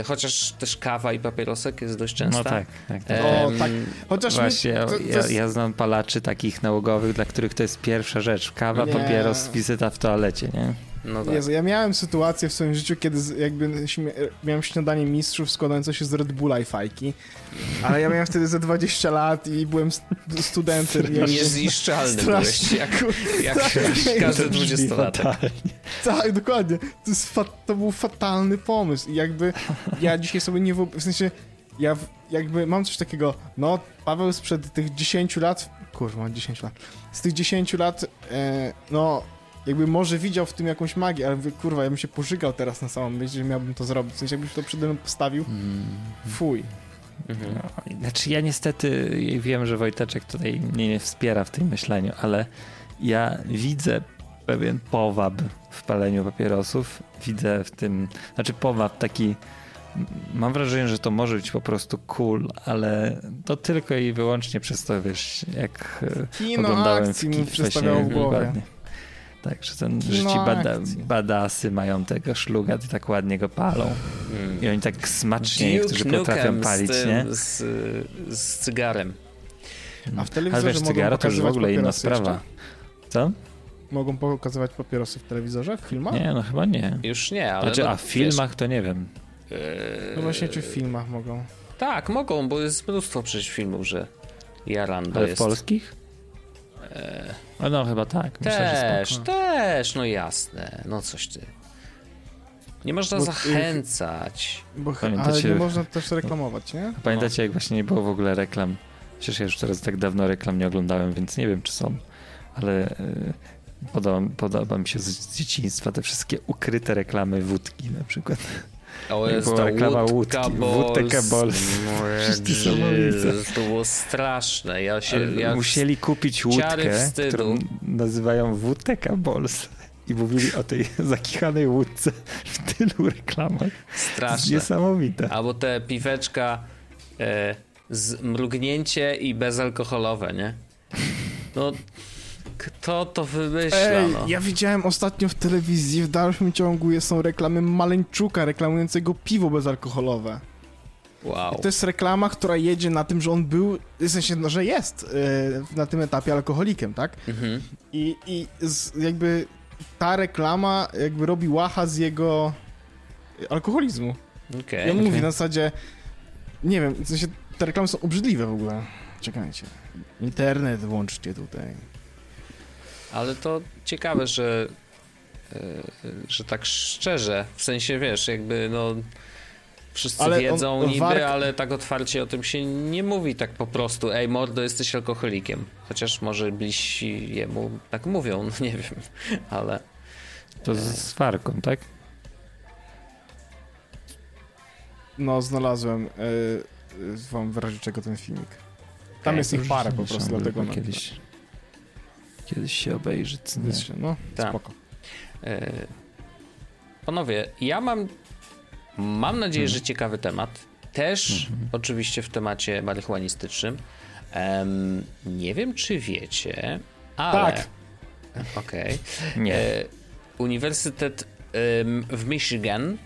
y, chociaż też kawa i papierosek jest dość częsta. No tak, tak. tak. O, tak. Chociaż Właśnie, mi, to, to ja, jest, ja znam palaczy takich nałogowych, dla których to jest pierwsza rzecz. Kawa, Nie. papieros, wizyta w toalecie, nie? No tak. Jezu, ja miałem sytuację w swoim życiu, kiedy jakby miałem śniadanie mistrzów składające się z Red Bulla i fajki, ale ja miałem wtedy ze 20 lat i byłem st- studentem. (laughs) Niezniszczalny byłeś, jak, jak Tak. każdy To brzmi 20-latek. fatalnie. Tak, dokładnie. To, to był fatalny pomysł i jakby ja dzisiaj sobie nie wyobrażam, w sensie ja jakby mam coś takiego, no Paweł sprzed tych 10 lat, kurwa, 10 lat, z tych 10 lat, e, no jakby może widział w tym jakąś magię, ale mówię, kurwa, ja bym się pożygał teraz na samą myśl, że miałbym to zrobić, w sensie jakbyś to przede mną postawił, fuj. No, Znaczy ja niestety wiem, że Wojteczek tutaj mnie nie wspiera w tym myśleniu, ale ja widzę pewien powab w paleniu papierosów. Widzę w tym, znaczy powab taki, mam wrażenie, że to może być po prostu cool, ale to tylko i wyłącznie przez to, wiesz, jak e, Kino oglądałem akcji w mi w głowie. dokładnie. Tak, że, ten, że Kino ci bada, badasy mają tego szluga i tak ładnie go palą. I oni tak smacznie niektórzy Duke potrafią Nukem palić, z, tym, nie? Z, z cygarem. A w Ale telewizorze wiesz, mogą cygaro to już w pokazywać ogóle inna papierosy sprawa. jeszcze? Co? Mogą pokazywać papierosy w telewizorze, w filmach? Nie, no chyba nie. Już nie, ale. Znaczy, no, a w filmach to nie wiem. Wiesz, No właśnie, czy w filmach mogą? tak, mogą, bo jest mnóstwo przecież filmów, że Jarando Ale w jest. polskich? A no chyba tak. Myślę, że Też, też, no jasne. No coś ty. Nie można Bo- zachęcać. Bo, Pamiętacie- ale nie można też reklamować, nie? Pamiętacie, jak właśnie nie było w ogóle reklam? Przecież ja już teraz tak dawno reklam nie oglądałem, więc nie wiem, czy są. Ale y, podoba, podoba mi się z, z dzieciństwa te wszystkie ukryte reklamy wódki na przykład. O, Jak jest ta reklama łódka. No, Przecież niesamowite. Jezus, To było straszne. Ja się... Ja Musieli kupić łódkę, którą nazywają WTK Balls. I mówili o tej (laughs) zakichanej łódce w tylu reklamach. Straszne. Niesamowite. Albo te piweczka e, z mrugnięcie i bezalkoholowe, nie? No, kto to wymyśla, Ej, no? ja widziałem ostatnio w telewizji, w dalszym ciągu są reklamy Maleńczuka reklamującego piwo bezalkoholowe. Wow. To jest reklama, która jedzie na tym, że on był, w sensie, no, że jest e, na tym etapie alkoholikiem, tak? Mhm. I, i z, jakby ta reklama jakby robi łacha z jego alkoholizmu. Okej. I on mówi na zasadzie, nie wiem, w sensie te reklamy są obrzydliwe w ogóle. Czekajcie. Internet włączcie tutaj. Ale to ciekawe, że, e, że tak szczerze, w sensie wiesz, jakby no wszyscy Ale wiedzą on niby, wark- ale tak otwarcie o tym się nie mówi tak po prostu, ej mordo, jesteś alkoholikiem. Chociaż może bliżsi jemu tak mówią, no (laughs) nie wiem, ale To z, z farką, tak? No, znalazłem e, e, wam w razie czego ten filmik. Tam jest ich parę po prostu, dlatego... kiedyś, kiedyś się obejrzy. co nie? No, Tak. spoko. E, Panowie, ja mam mam nadzieję, że ciekawy temat. Też oczywiście w temacie marihuanistycznym. Em, nie wiem, czy wiecie, ale... Tak. Okej. Nie. E, Uniwersytet em, w Michigan,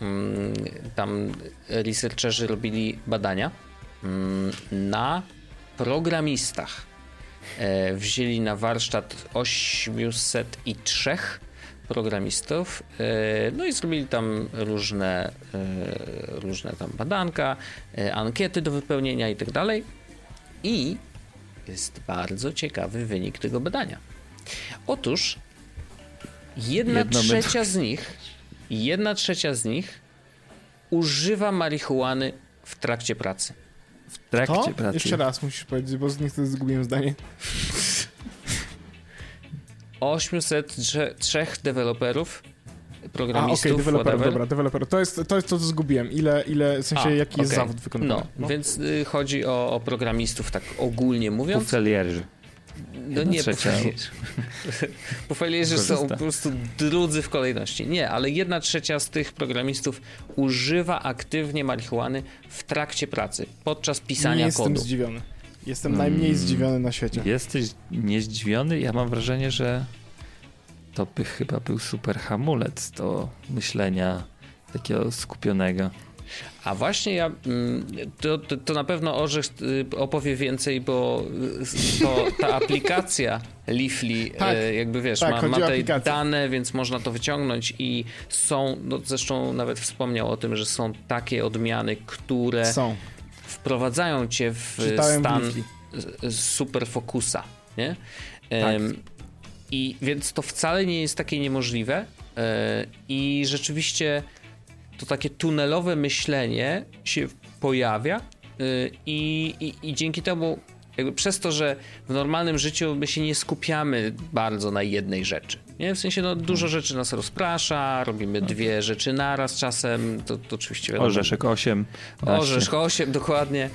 mm, tam researcherzy robili badania mm, na programistach. E, Wzięli na warsztat 803 programistów, e, no i zrobili tam różne, e, różne tam badanka, ankiety do wypełnienia i tak dalej. I jest bardzo ciekawy wynik tego badania. Otóż jedna Jedno trzecia z nich, jedna trzecia z nich używa marihuany w trakcie pracy. Trakcie To? pracy. Jeszcze raz musisz powiedzieć, bo niestety zgubiłem zdanie. 803 deweloperów, A, programistów, okej, deweloper, whatever. dobra, deweloper. To jest, to jest to, co zgubiłem. Ile, ile w sensie, A, jaki jest okej. zawód wykonywany. No, więc y, chodzi o, o programistów tak ogólnie mówiąc. Pufelierzy. No nie, trzecia. pufeliers. Pufeliers są po prostu drudzy w kolejności. Nie, ale jedna trzecia z tych programistów używa aktywnie marihuany w trakcie pracy, podczas Nie pisania jestem kodu. zdziwiony. Jestem najmniej zdziwiony na świecie. Jesteś niezdziwiony? Ja mam wrażenie, że to by chyba był super hamulec do myślenia takiego skupionego. A właśnie ja, mm, to, to, na pewno Orzech y, opowie więcej, bo y, to, ta aplikacja Leafly, Tak. y, jakby wiesz, Tak, ma, ma te aplikację. dane, więc można to wyciągnąć i są, no zresztą nawet wspomniał o tym, że są takie odmiany, które Są. wprowadzają cię w Czytałem stan Leafly. z- super fokusa, nie? Tak. I więc to wcale nie jest takie niemożliwe e, i rzeczywiście to takie tunelowe myślenie się pojawia e, i, i, i dzięki temu przez to, że w normalnym życiu my się nie skupiamy bardzo na jednej rzeczy. Nie? W sensie no, dużo rzeczy nas rozprasza, robimy dwie rzeczy naraz czasem, to, to oczywiście wiadomo. Orzeszek 8. właśnie. Orzeszek 8, dokładnie.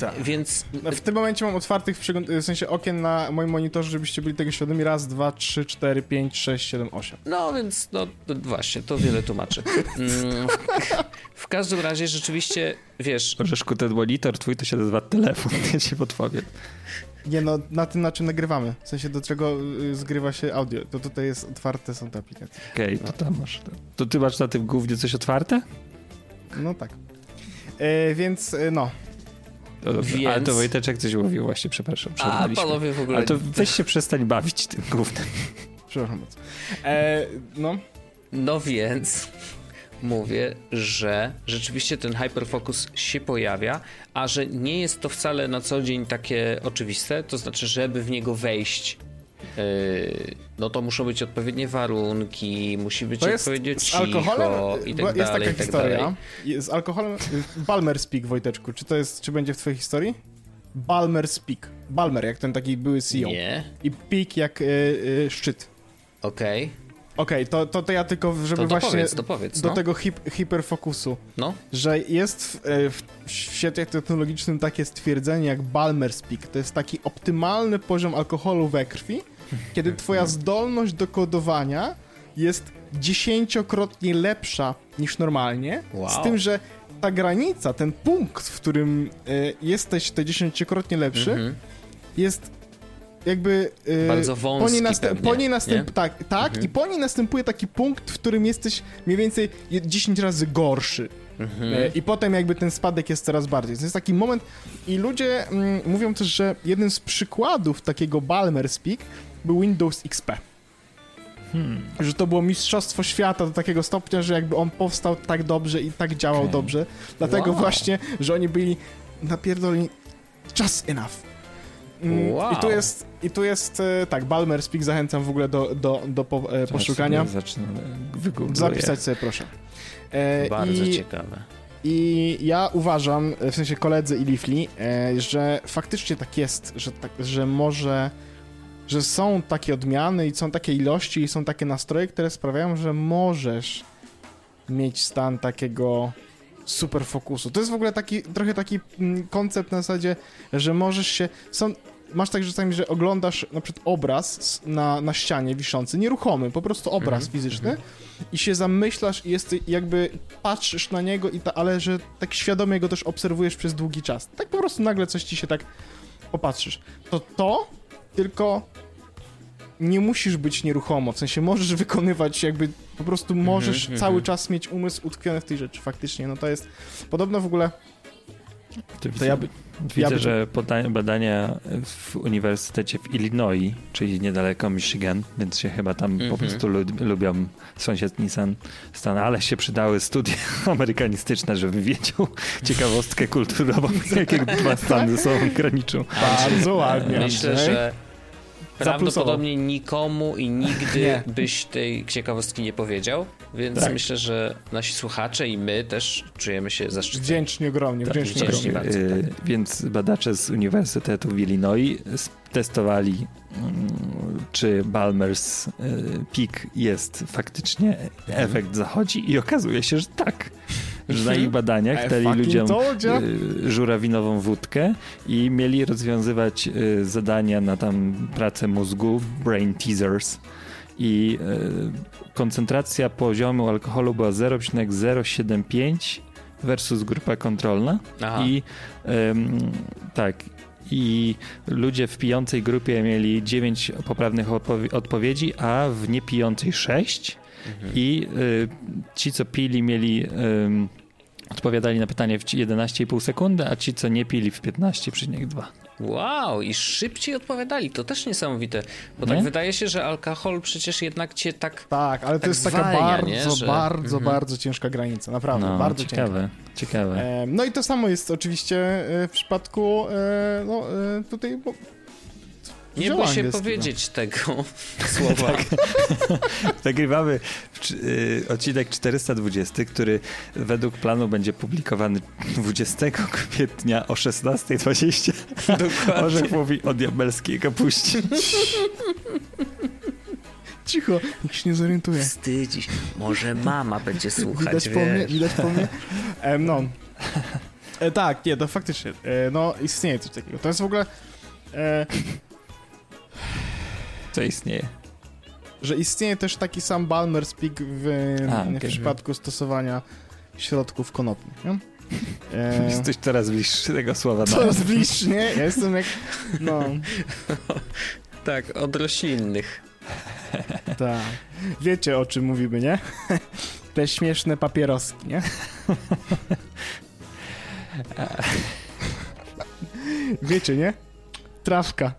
Tak. Więc No, w tym momencie mam otwartych w, przegląd- w sensie okien na moim monitorze, żebyście byli tego świadomi. Raz, dwa, trzy, cztery, pięć, sześć, siedem, osiem. No więc, no właśnie, to wiele tłumaczy. Mm, w, w każdym razie rzeczywiście, wiesz, Orzeszku, ten monitor twój to się nazywa telefon, (laughs) ja ci podpowiem. Nie no, na tym, na czym nagrywamy. W sensie, do czego y, zgrywa się audio. To tutaj jest otwarte, są te aplikacje. Okej, to tam masz. To ty masz na tym głównie coś otwarte? No tak. E, więc, e, no. To dobrze. Więc- Ale to Wojteczek coś mówił właśnie, przepraszam, a panowie w ogóle... Ale to weź się przestań bawić tym głównym. Przepraszam bardzo. E, no. No więc mówię, że rzeczywiście ten hyperfocus się pojawia, a że nie jest to wcale na co dzień takie oczywiste, to znaczy, żeby w niego wejść, yy, no to muszą być odpowiednie warunki, musi być To jest odpowiednio z cicho alkoholem. i tak jest dalej, taka tak historia. Je- Z alkoholem. Balmer Speak, Wojteczku. Czy to jest, czy będzie w twojej historii? Balmer Speak. Balmer, jak ten taki były CEO. Nie, I Peak jak y, y, szczyt. okej, Okej, to, to, to ja tylko, żeby to, to właśnie powiedz, to powiedz, do no. tego hip, hiperfokusu, no. że jest w, e, w świecie technologicznym takie stwierdzenie jak Balmer's Peak. To jest taki optymalny poziom alkoholu we krwi, kiedy (laughs) twoja zdolność do kodowania jest dziesięciokrotnie lepsza niż normalnie, Wow. z tym, że ta granica, ten punkt, w którym e, jesteś te dziesięciokrotnie lepszy, Mhm. jest jakby... e, Bardzo wąski po niej, następ, pewnie, po niej następ, nie? Tak, tak Mhm. i po niej następuje taki punkt, w którym jesteś mniej więcej je- 10 razy gorszy. Mhm. E, I potem jakby ten spadek jest coraz bardziej. To jest taki moment i ludzie mm, mówią też, że jednym z przykładów takiego Balmer Speak był Windows XP. Że to było mistrzostwo świata do takiego stopnia, że jakby on powstał tak dobrze i tak działał Okej. dobrze. Dlatego Wow. właśnie, że oni byli napierdoleni just enough. Mm, Wow. I tu jest, i tu jest e, tak, Balmer Speak zachęcam w ogóle do, do, do po, e, poszukania. Zacznę wygoogluję. Zapisać sobie proszę. E, Bardzo i, ciekawe. I ja uważam, w sensie koledzy i Leafly, e, że faktycznie tak jest, że, tak, że może, że są takie odmiany i są takie ilości i są takie nastroje, które sprawiają, że możesz mieć stan takiego super fokusu. To jest w ogóle taki, trochę taki mm, koncept na zasadzie, że możesz się, są, masz tak czasami, że oglądasz na przykład obraz na, na ścianie wiszący, nieruchomy, po prostu obraz Mhm, fizyczny i się zamyślasz i jest, jakby patrzysz na niego, i ta, ale że tak świadomie go też obserwujesz przez długi czas. Tak po prostu nagle coś ci się tak popatrzysz. To to, tylko nie musisz być nieruchomo, w sensie możesz wykonywać jakby, po prostu możesz mhm, cały mhm. czas mieć umysł utkwiony w tej rzeczy, faktycznie, no to jest, podobno w ogóle, To to ja by, Widzę, ja by- że badania w Uniwersytecie w Illinois, czyli niedaleko Michigan, więc się chyba tam po Mhm. prostu lub, lubią sąsiedni stan, stan, ale się przydały studia (laughs) amerykanistyczne, żebym wiedział ciekawostkę kulturową, jakie dwa stany ze (laughs) sobą graniczą. bardzo ładnie, Myślę, że Prawdopodobnie nikomu i nigdy (laughs) Nie. byś tej ciekawostki nie powiedział, więc Tak. myślę, że nasi słuchacze i my też czujemy się zaszczyceni. Wdzięczni ogromnie, wdzięczni wdzięczni ogromnie. bardzo. Y, Więc badacze z Uniwersytetu w Illinois testowali, mm, czy Balmer's y, Peak jest faktycznie, efekt zachodzi i okazuje się, że tak. Że na ich badaniach I dali ludziom y, żurawinową wódkę i mieli rozwiązywać y, zadania na tam pracę mózgu, brain teasers. I koncentracja poziomu alkoholu była 0,075 versus grupa kontrolna. Aha. i tak. I ludzie w pijącej grupie mieli 9 poprawnych odpowi- odpowiedzi, a w niepijącej 6 i y, ci co pili mieli ym, odpowiadali na pytanie w 11,5 sekundy, a ci co nie pili w 15,2. Wow, i szybciej odpowiadali, to też niesamowite, bo Nie? tak wydaje się, że alkohol przecież jednak cię tak... Tak, ale to Tak jest taka zwalnia, bardzo, nie? Że- bardzo, Mhm. bardzo ciężka granica, naprawdę, No, bardzo ciężka. ciekawe, ciekawe. E, No i to samo jest oczywiście e, w przypadku e, no, e, tutaj bo, Nie bój się powiedzieć tego (laughs) słowa. (laughs) Nagrywamy w, y, odcinek 420, który według planu będzie publikowany 20 (laughs) kwietnia o 16.20. Dokładnie. Orzech mówi o diabelskiej kapuście. Cicho, nikt się nie zorientuje. Wstydzić. Może mama będzie słuchać, Widać po mnie, wiesz. widać po mnie. E, no. E, tak, nie, to faktycznie. E, no, istnieje coś takiego. To jest w ogóle, e, Co istnieje? że istnieje też taki sam Balmer's Peak w, A, w przypadku stosowania środków konopnych. Nie? (laughs) E, Jesteś coraz bliższy tego słowa. no. coraz bliższy, nie? Ja jestem jak, no, (laughs) Tak, od roślinnych. (laughs) tak. Wiecie, o czym mówimy, nie? Te śmieszne papieroski, nie? Wiecie, nie? Trawka.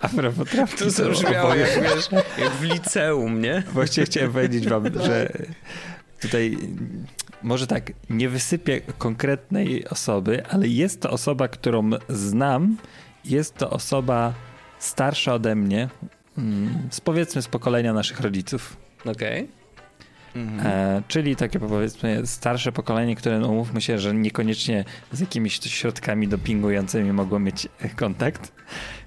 A propos trawki, To zabrzmiało jak, wiesz, jak w liceum, nie? Właściwie chciałem powiedzieć wam, że tutaj może tak, nie wysypię konkretnej osoby, ale jest to osoba, którą znam. Jest to osoba starsza ode mnie, mm, z powiedzmy z pokolenia naszych rodziców. Okej. E, czyli takie powiedzmy starsze pokolenie, które no, umówmy się, że niekoniecznie z jakimiś środkami dopingującymi mogło mieć kontakt.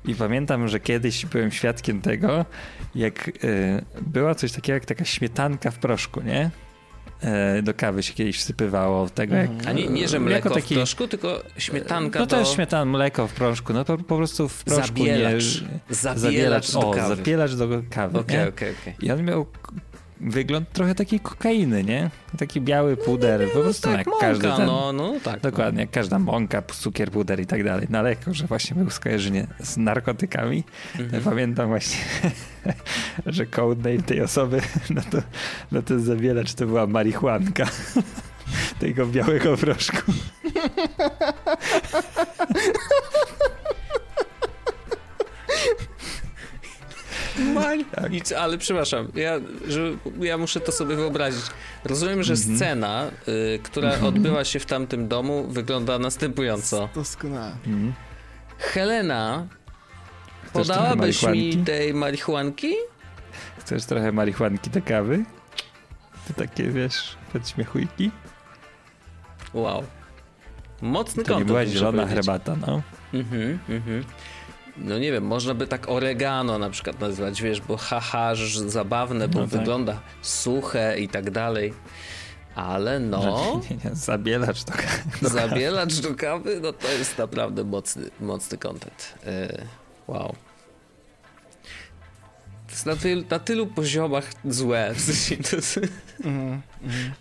I pamiętam, że kiedyś byłem świadkiem tego, jak e, była coś takiego jak taka śmietanka w proszku, nie? E, do kawy się kiedyś wsypywało tego jak... A nie, nie, że mleko jako w proszku, tylko śmietanka No to do... jest śmietan, mleko w proszku, no po, po prostu w proszku Zabielacz. nie... Zabielacz do o, kawy. zabielacz do kawy, nie? okej, okej. I on miał wygląd trochę takiej kokainy, nie? Taki biały puder, po prostu Tak, jak mąka, każdy ten... no, no tak. Dokładnie, jak każda mąka, cukier, puder i tak dalej. No ale jako, że właśnie był skojarzenie z narkotykami, Mhm. pamiętam właśnie, (laughs) że codename tej osoby, (laughs) no to, no to zabielacz to była marihuanka. (laughs) Tego białego proszku. Mań. Nic, ale przepraszam, ja, że, ja muszę to sobie wyobrazić. Rozumiem, że Mhm. scena, y, która odbyła się w tamtym domu, wygląda następująco. Doskonale. Helena, Chcesz podałabyś mi tej marihuanki? Chcesz trochę marihuanki do kawy? To takie, wiesz, podśmiechujki? Wow. Mocny To nie kontent, była muszę zielona powiedzieć. herbata, no. Mhm, mhm. No nie wiem, można by tak oregano na przykład nazywać, wiesz, bo haha, zabawne, bo No tak. wygląda suche i tak dalej. Ale no, Nie, nie, zabielacz to do zabielacz do kawy, no to jest naprawdę mocny, mocny content. Yy, wow. To jest na, tylu, na tylu poziomach złe. W sensie to jest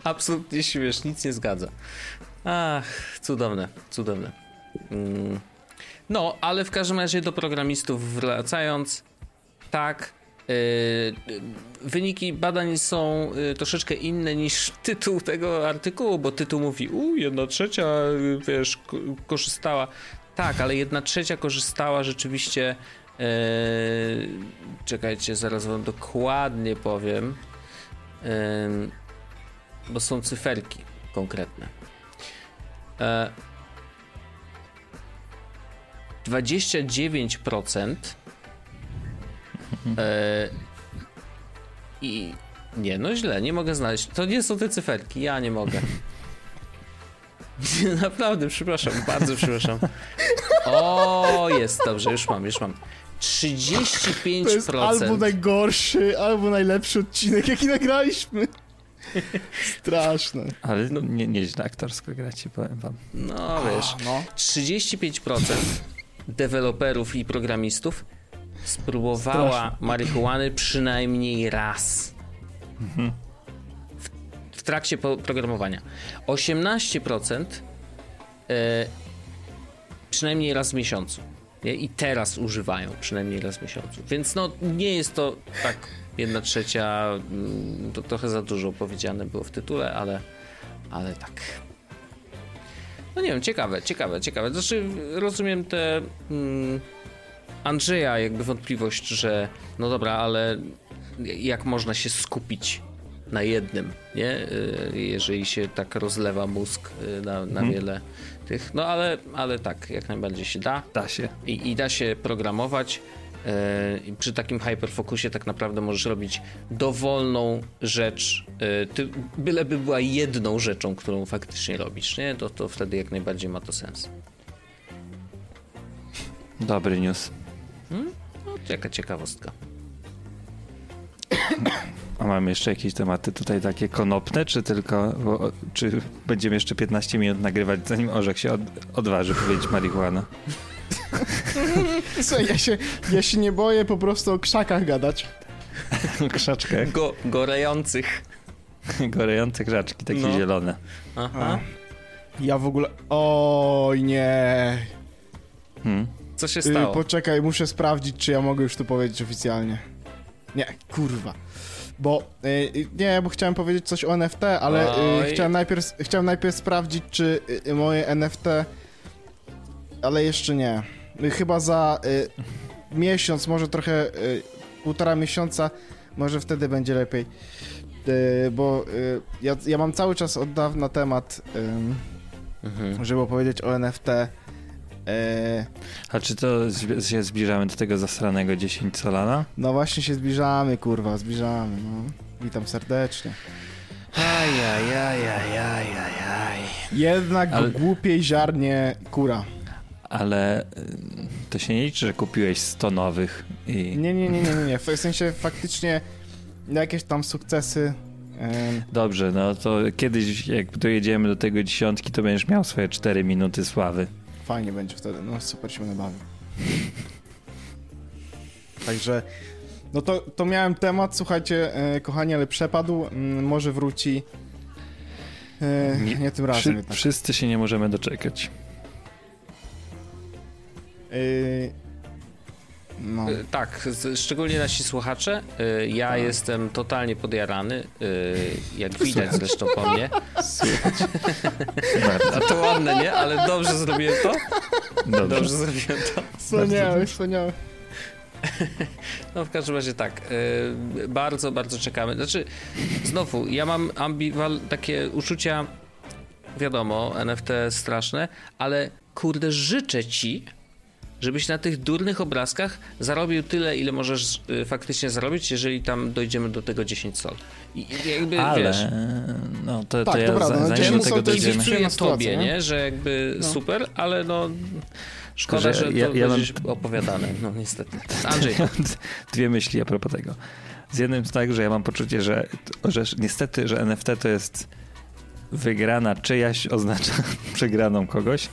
absolutnie śmiesz, nic nie zgadza. Ach, cudowne, cudowne. Mm. No, ale w każdym razie do programistów wracając, tak, yy, yy, wyniki badań są yy, troszeczkę inne niż tytuł tego artykułu, bo tytuł mówi, u, jedna trzecia, yy, wiesz, ko- korzystała. Tak, ale jedna trzecia korzystała rzeczywiście. Yy, czekajcie, zaraz wam dokładnie powiem, yy, bo są cyferki konkretne. E, 29% e, i nie, no źle, nie mogę znaleźć. To nie są te cyferki, ja nie mogę. (laughs) Naprawdę, przepraszam, bardzo przepraszam. O, jest, dobrze, już mam, już mam. 35%. To jest albo najgorszy, albo najlepszy odcinek, jaki nagraliśmy. Straszne. Ale nie, nieźle aktorsko gracie, powiem wam. No wiesz, no. 35% deweloperów i programistów spróbowała Straszne. marihuany przynajmniej raz. W, w trakcie programowania. 18% e, przynajmniej raz w miesiącu. Nie? I teraz używają przynajmniej raz w miesiącu. Więc no nie jest to tak jedna trzecia, mm, to trochę za dużo powiedziane było w tytule, ale, ale tak. No nie wiem, ciekawe, ciekawe, ciekawe. Znaczy, rozumiem te mm, Andrzeja jakby wątpliwość, że no dobra, ale jak można się skupić na jednym, nie? Y, Jeżeli się tak rozlewa mózg y, na, na wiele tych. No ale, ale tak, jak najbardziej się da. Da się. I, i da się programować. E, przy takim hyperfokusie tak naprawdę możesz robić dowolną rzecz, e, ty, byleby była jedną rzeczą, którą faktycznie robisz, nie? To, to wtedy jak najbardziej ma to sens. Dobry news. No, to jaka ciekawostka. A mamy jeszcze jakieś tematy tutaj takie konopne, czy tylko, bo, czy będziemy jeszcze 15 minut nagrywać, zanim Orzech się od, odważy powiedzieć marihuana? (laughs) Słuchaj, ja się, ja się nie boję po prostu o krzakach gadać. (laughs) Krzaczkę, Go, gorejących. gorejące krzaczki, takie No. zielone. Aha. Ja w ogóle... Oj, nie. Hmm. Co się Y, stało? poczekaj, muszę sprawdzić, czy ja mogę już to powiedzieć oficjalnie. Nie, kurwa. Bo, y, y, nie, bo chciałem powiedzieć coś o NFT, ale y, chciałem, najpierw, chciałem najpierw sprawdzić, czy y, moje NFT, ale jeszcze nie. Y, chyba za y, miesiąc, może trochę, y, półtora miesiąca, może wtedy będzie lepiej. Y, bo y, ja, ja mam cały czas od dawna temat, Mhm. żeby opowiedzieć o NFT. Y, A czy to się zbliżamy do tego zasranego 10 Solana? No właśnie się zbliżamy, kurwa, zbliżamy, no. Witam serdecznie. Ajajajajajaj. Jednak Ale- głupiej ziarnie kura. Ale y, to się nie liczy, że kupiłeś 100 nowych i... Nie, nie, nie, nie, nie. W sensie faktycznie jakieś tam sukcesy. Dobrze, no to kiedyś jak dojedziemy do tego dziesiątki, to będziesz miał swoje 4 minuty sławy. fajnie będzie wtedy, no super się będę bawił. Także, no to, to miałem temat, słuchajcie, e, kochani, ale przepadł, mm, może wróci. Nie- nie, tym razem jednak. Wszyscy się nie możemy doczekać. E, no. Y, Tak, szczególnie nasi słuchacze. Y, Ja jestem totalnie podjarany, jak widać zresztą po mnie. A to ładne, nie? Ale dobrze zrobiłem to? Dobrze. Dobrze zrobiłem to. Wspaniałe, wspaniałe. (laughs) No w każdym razie tak, bardzo, bardzo czekamy. Znaczy, znowu, ja mam ambiwal takie uczucia, wiadomo, NFT straszne, ale kurde, życzę ci, żebyś na tych durnych obrazkach zarobił tyle, ile możesz y, faktycznie zarobić, jeżeli tam dojdziemy do tego 10 sol. I jakby, Ale wiesz, no to, to Tak, ja prawda, za, no, zanim do 10 tego dojdziemy. sytuacja, tobie, nie? nie? Że jakby No. super, ale no szkoda, Że że to ja- ja mam- będzie opowiadane, no niestety. Andrzej, (laughs) Dwie myśli a propos tego. Z jednym jest tak, że ja mam poczucie, że, że niestety, że NFT to jest wygrana czyjaś oznacza (laughs) przegraną kogoś.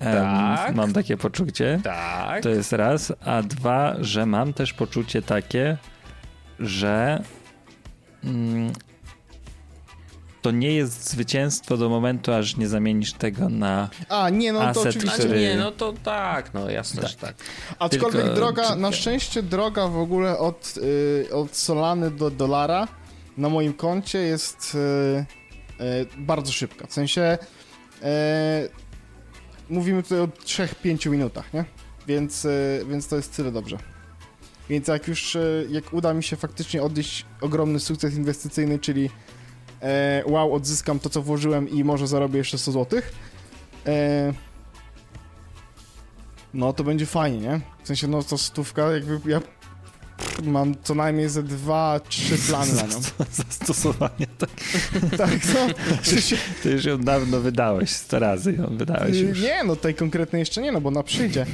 Tak. Mam takie poczucie. tak. To jest raz. A dwa, że mam też poczucie takie, że mm, to nie jest zwycięstwo do momentu, aż nie zamienisz tego na. A, nie, no to Asset, oczywiście. Znaczy który- nie, no to tak, no jasne, że tak. Aczkolwiek Tylko- droga, na szczęście droga w ogóle od, y, od Solany do dolara na moim koncie jest y, y, bardzo szybka. W sensie y, mówimy tutaj o 3-5 minutach, nie? Więc, y, więc to jest tyle dobrze. Więc jak już, y, jak uda mi się faktycznie odnieść ogromny sukces inwestycyjny, czyli e, wow, odzyskam to, co włożyłem i może zarobię jeszcze 100 zł, e, no to będzie fajnie, nie? W sensie, no to stówka, jakby ja mam co najmniej ze dwa, trzy plany na nią. (laughs) Zastosowanie, tak. (laughs) Tak, no. (laughs) Sensie, Ty już ją dawno wydałeś, 100 razy ją wydałeś już. nie, no tej konkretnej jeszcze nie, no bo ona przyjdzie.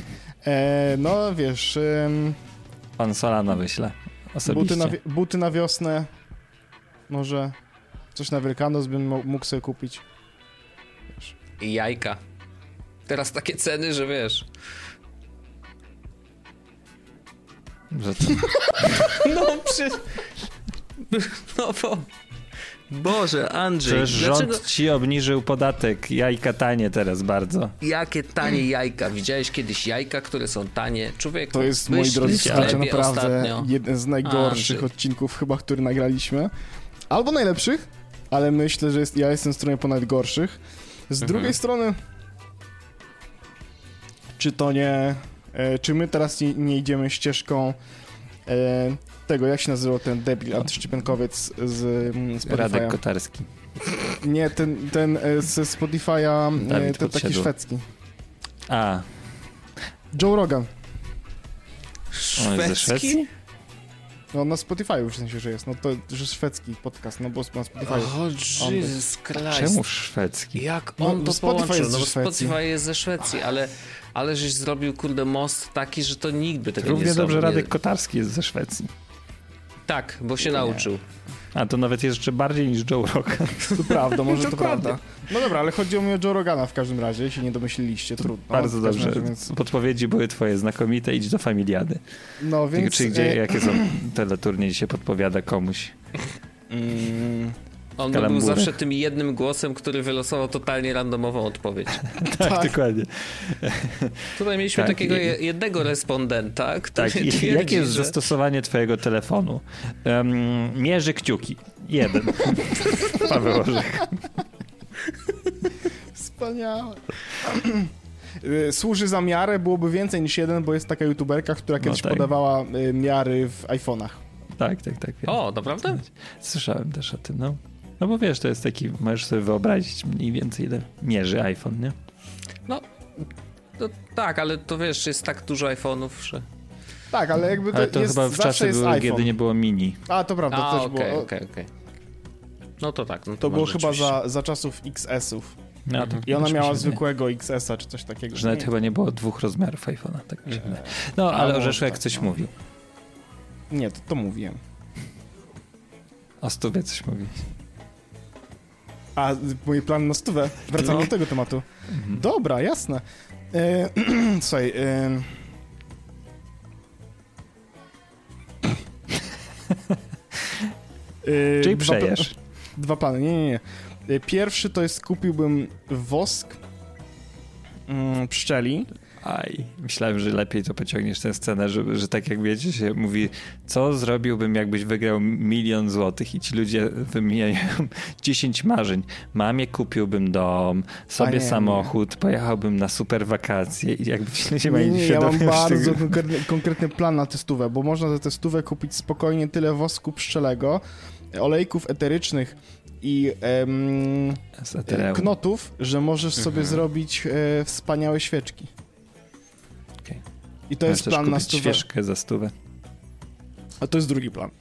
E, no wiesz, em, Pan Solana wyśle. Osobiście. buty na, buty na wiosnę, może coś na Wielkanoc bym mógł sobie kupić. I jajka. Teraz takie ceny, że wiesz. Że to, (laughs) No przy... No bo... Boże, Andrzej, przecież dlaczego... rząd ci obniżył podatek. Jajka tanie teraz bardzo. Jakie tanie jajka. Widziałeś kiedyś jajka, które są tanie? Człowiek, To jest, moi drodzy słuchacze, naprawdę ostatnio. jeden z najgorszych Andrzej. odcinków chyba, który nagraliśmy. Albo najlepszych, ale myślę, że jest, ja jestem w stronie po najgorszych. Z Mhm. drugiej strony, czy to nie... E, czy my teraz nie, nie idziemy ścieżką e, tego, jak się nazywał ten debil antyszczepionkowiec z mm, Radek Spotify'a? Kotarski. Nie, ten, ten ze Spotify'a, e, ten taki szwedzki. A, Joe Rogan. Szwecji? No na Spotify'u w sensie, że jest. No to że szwedzki podcast, no bo na Spotify'u. O, Jesus Christ. Czemu szwedzki? Jak No, on bo to Spotify połączył? jest No bo. Spotify jest ze Szwecji, ale, ale żeś zrobił, kurde, most taki, że to nikt by tego Równie nie zrobił. dobrze Radek Nie- Kotarski jest ze Szwecji. Tak, bo się nauczył. A to nawet jeszcze bardziej niż Joe Rogan. (laughs) To prawda, może to prawda. No dobra, ale chodzi o mnie o Joe Rogana w każdym razie, jeśli nie domyśliliście, trudno. Bardzo dobrze. razie, Więc, Podpowiedzi były twoje znakomite. Idź do Familiady. no więc... Czy gdzie, e, jakie są teleturnie się podpowiada komuś? mm, On był zawsze tym jednym głosem, który wylosował totalnie randomową odpowiedź. (laughs) Tak, dokładnie. Tutaj mieliśmy Tak, takiego i- je- jednego respondenta, który Tak, i twierdzi, jakie jest że... zastosowanie twojego telefonu? Um, mierzy kciuki. Jeden. (laughs) Paweł Orzech. Wspaniałe. Y, Służy za miarę, byłoby więcej niż jeden, bo jest taka youtuberka, która kiedyś tak. podawała y, miary w iPhone'ach. Tak, tak, tak. wiem. O, naprawdę? Słyszałem też o tym, no. No bo wiesz, to jest taki, możesz sobie wyobrazić mniej więcej ile mierzy iPhone, nie? No, no tak, ale to wiesz, jest tak dużo iPhone'ów, że... Tak, ale jakby to, Ale to jest, chyba w iPhone. kiedy nie było mini. A, to prawda, A, to też okej, było. okej, okej. No to tak. No to, To było chyba za, za czasów XS-ów. No, to I ona miała zwykłego XS-a czy coś takiego. Że nawet nie, chyba nie było dwóch rozmiarów iPhone'a. Tak mi się wydaje. No, ale może Orzeszek tak, coś no. mówił. nie to, to mówiłem. O stówie coś mówił. A, mój plan na stówę. Wracamy No. do tego tematu. Dobra, jasne. E, (clears throat) słuchaj, e, (laughs) e, Czyli dwa przejesz. (laughs) Dwa plany, nie, nie, nie. E, Pierwszy to jest kupiłbym wosk mm, pszczeli. Aj, myślałem, że lepiej to pociągniesz tę scenę, że, że tak jak wiecie, się mówi, co zrobiłbym, jakbyś wygrał milion złotych i ci ludzie wymieniają (laughs) 10 marzeń. Mamie kupiłbym dom, sobie nie, samochód, pojechałbym na super wakacje i jakby ci ludzie Nie, mieli nie, ja mam bardzo tego- konkretny, konkretny plan na testówę, bo można za testówę kupić spokojnie tyle wosku pszczelego, olejków eterycznych i em, knotów, że możesz sobie zrobić e, wspaniałe świeczki. I to Możesz jest plan na stówę. świeżkę za stówę. A to jest drugi plan. (laughs)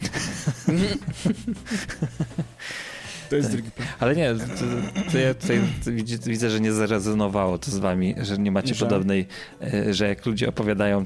to jest drugi plan. Ale nie, to, to ja tutaj widzę, że nie zarezonowało to z wami, że nie macie Że? podobnej, e, że jak ludzie opowiadają,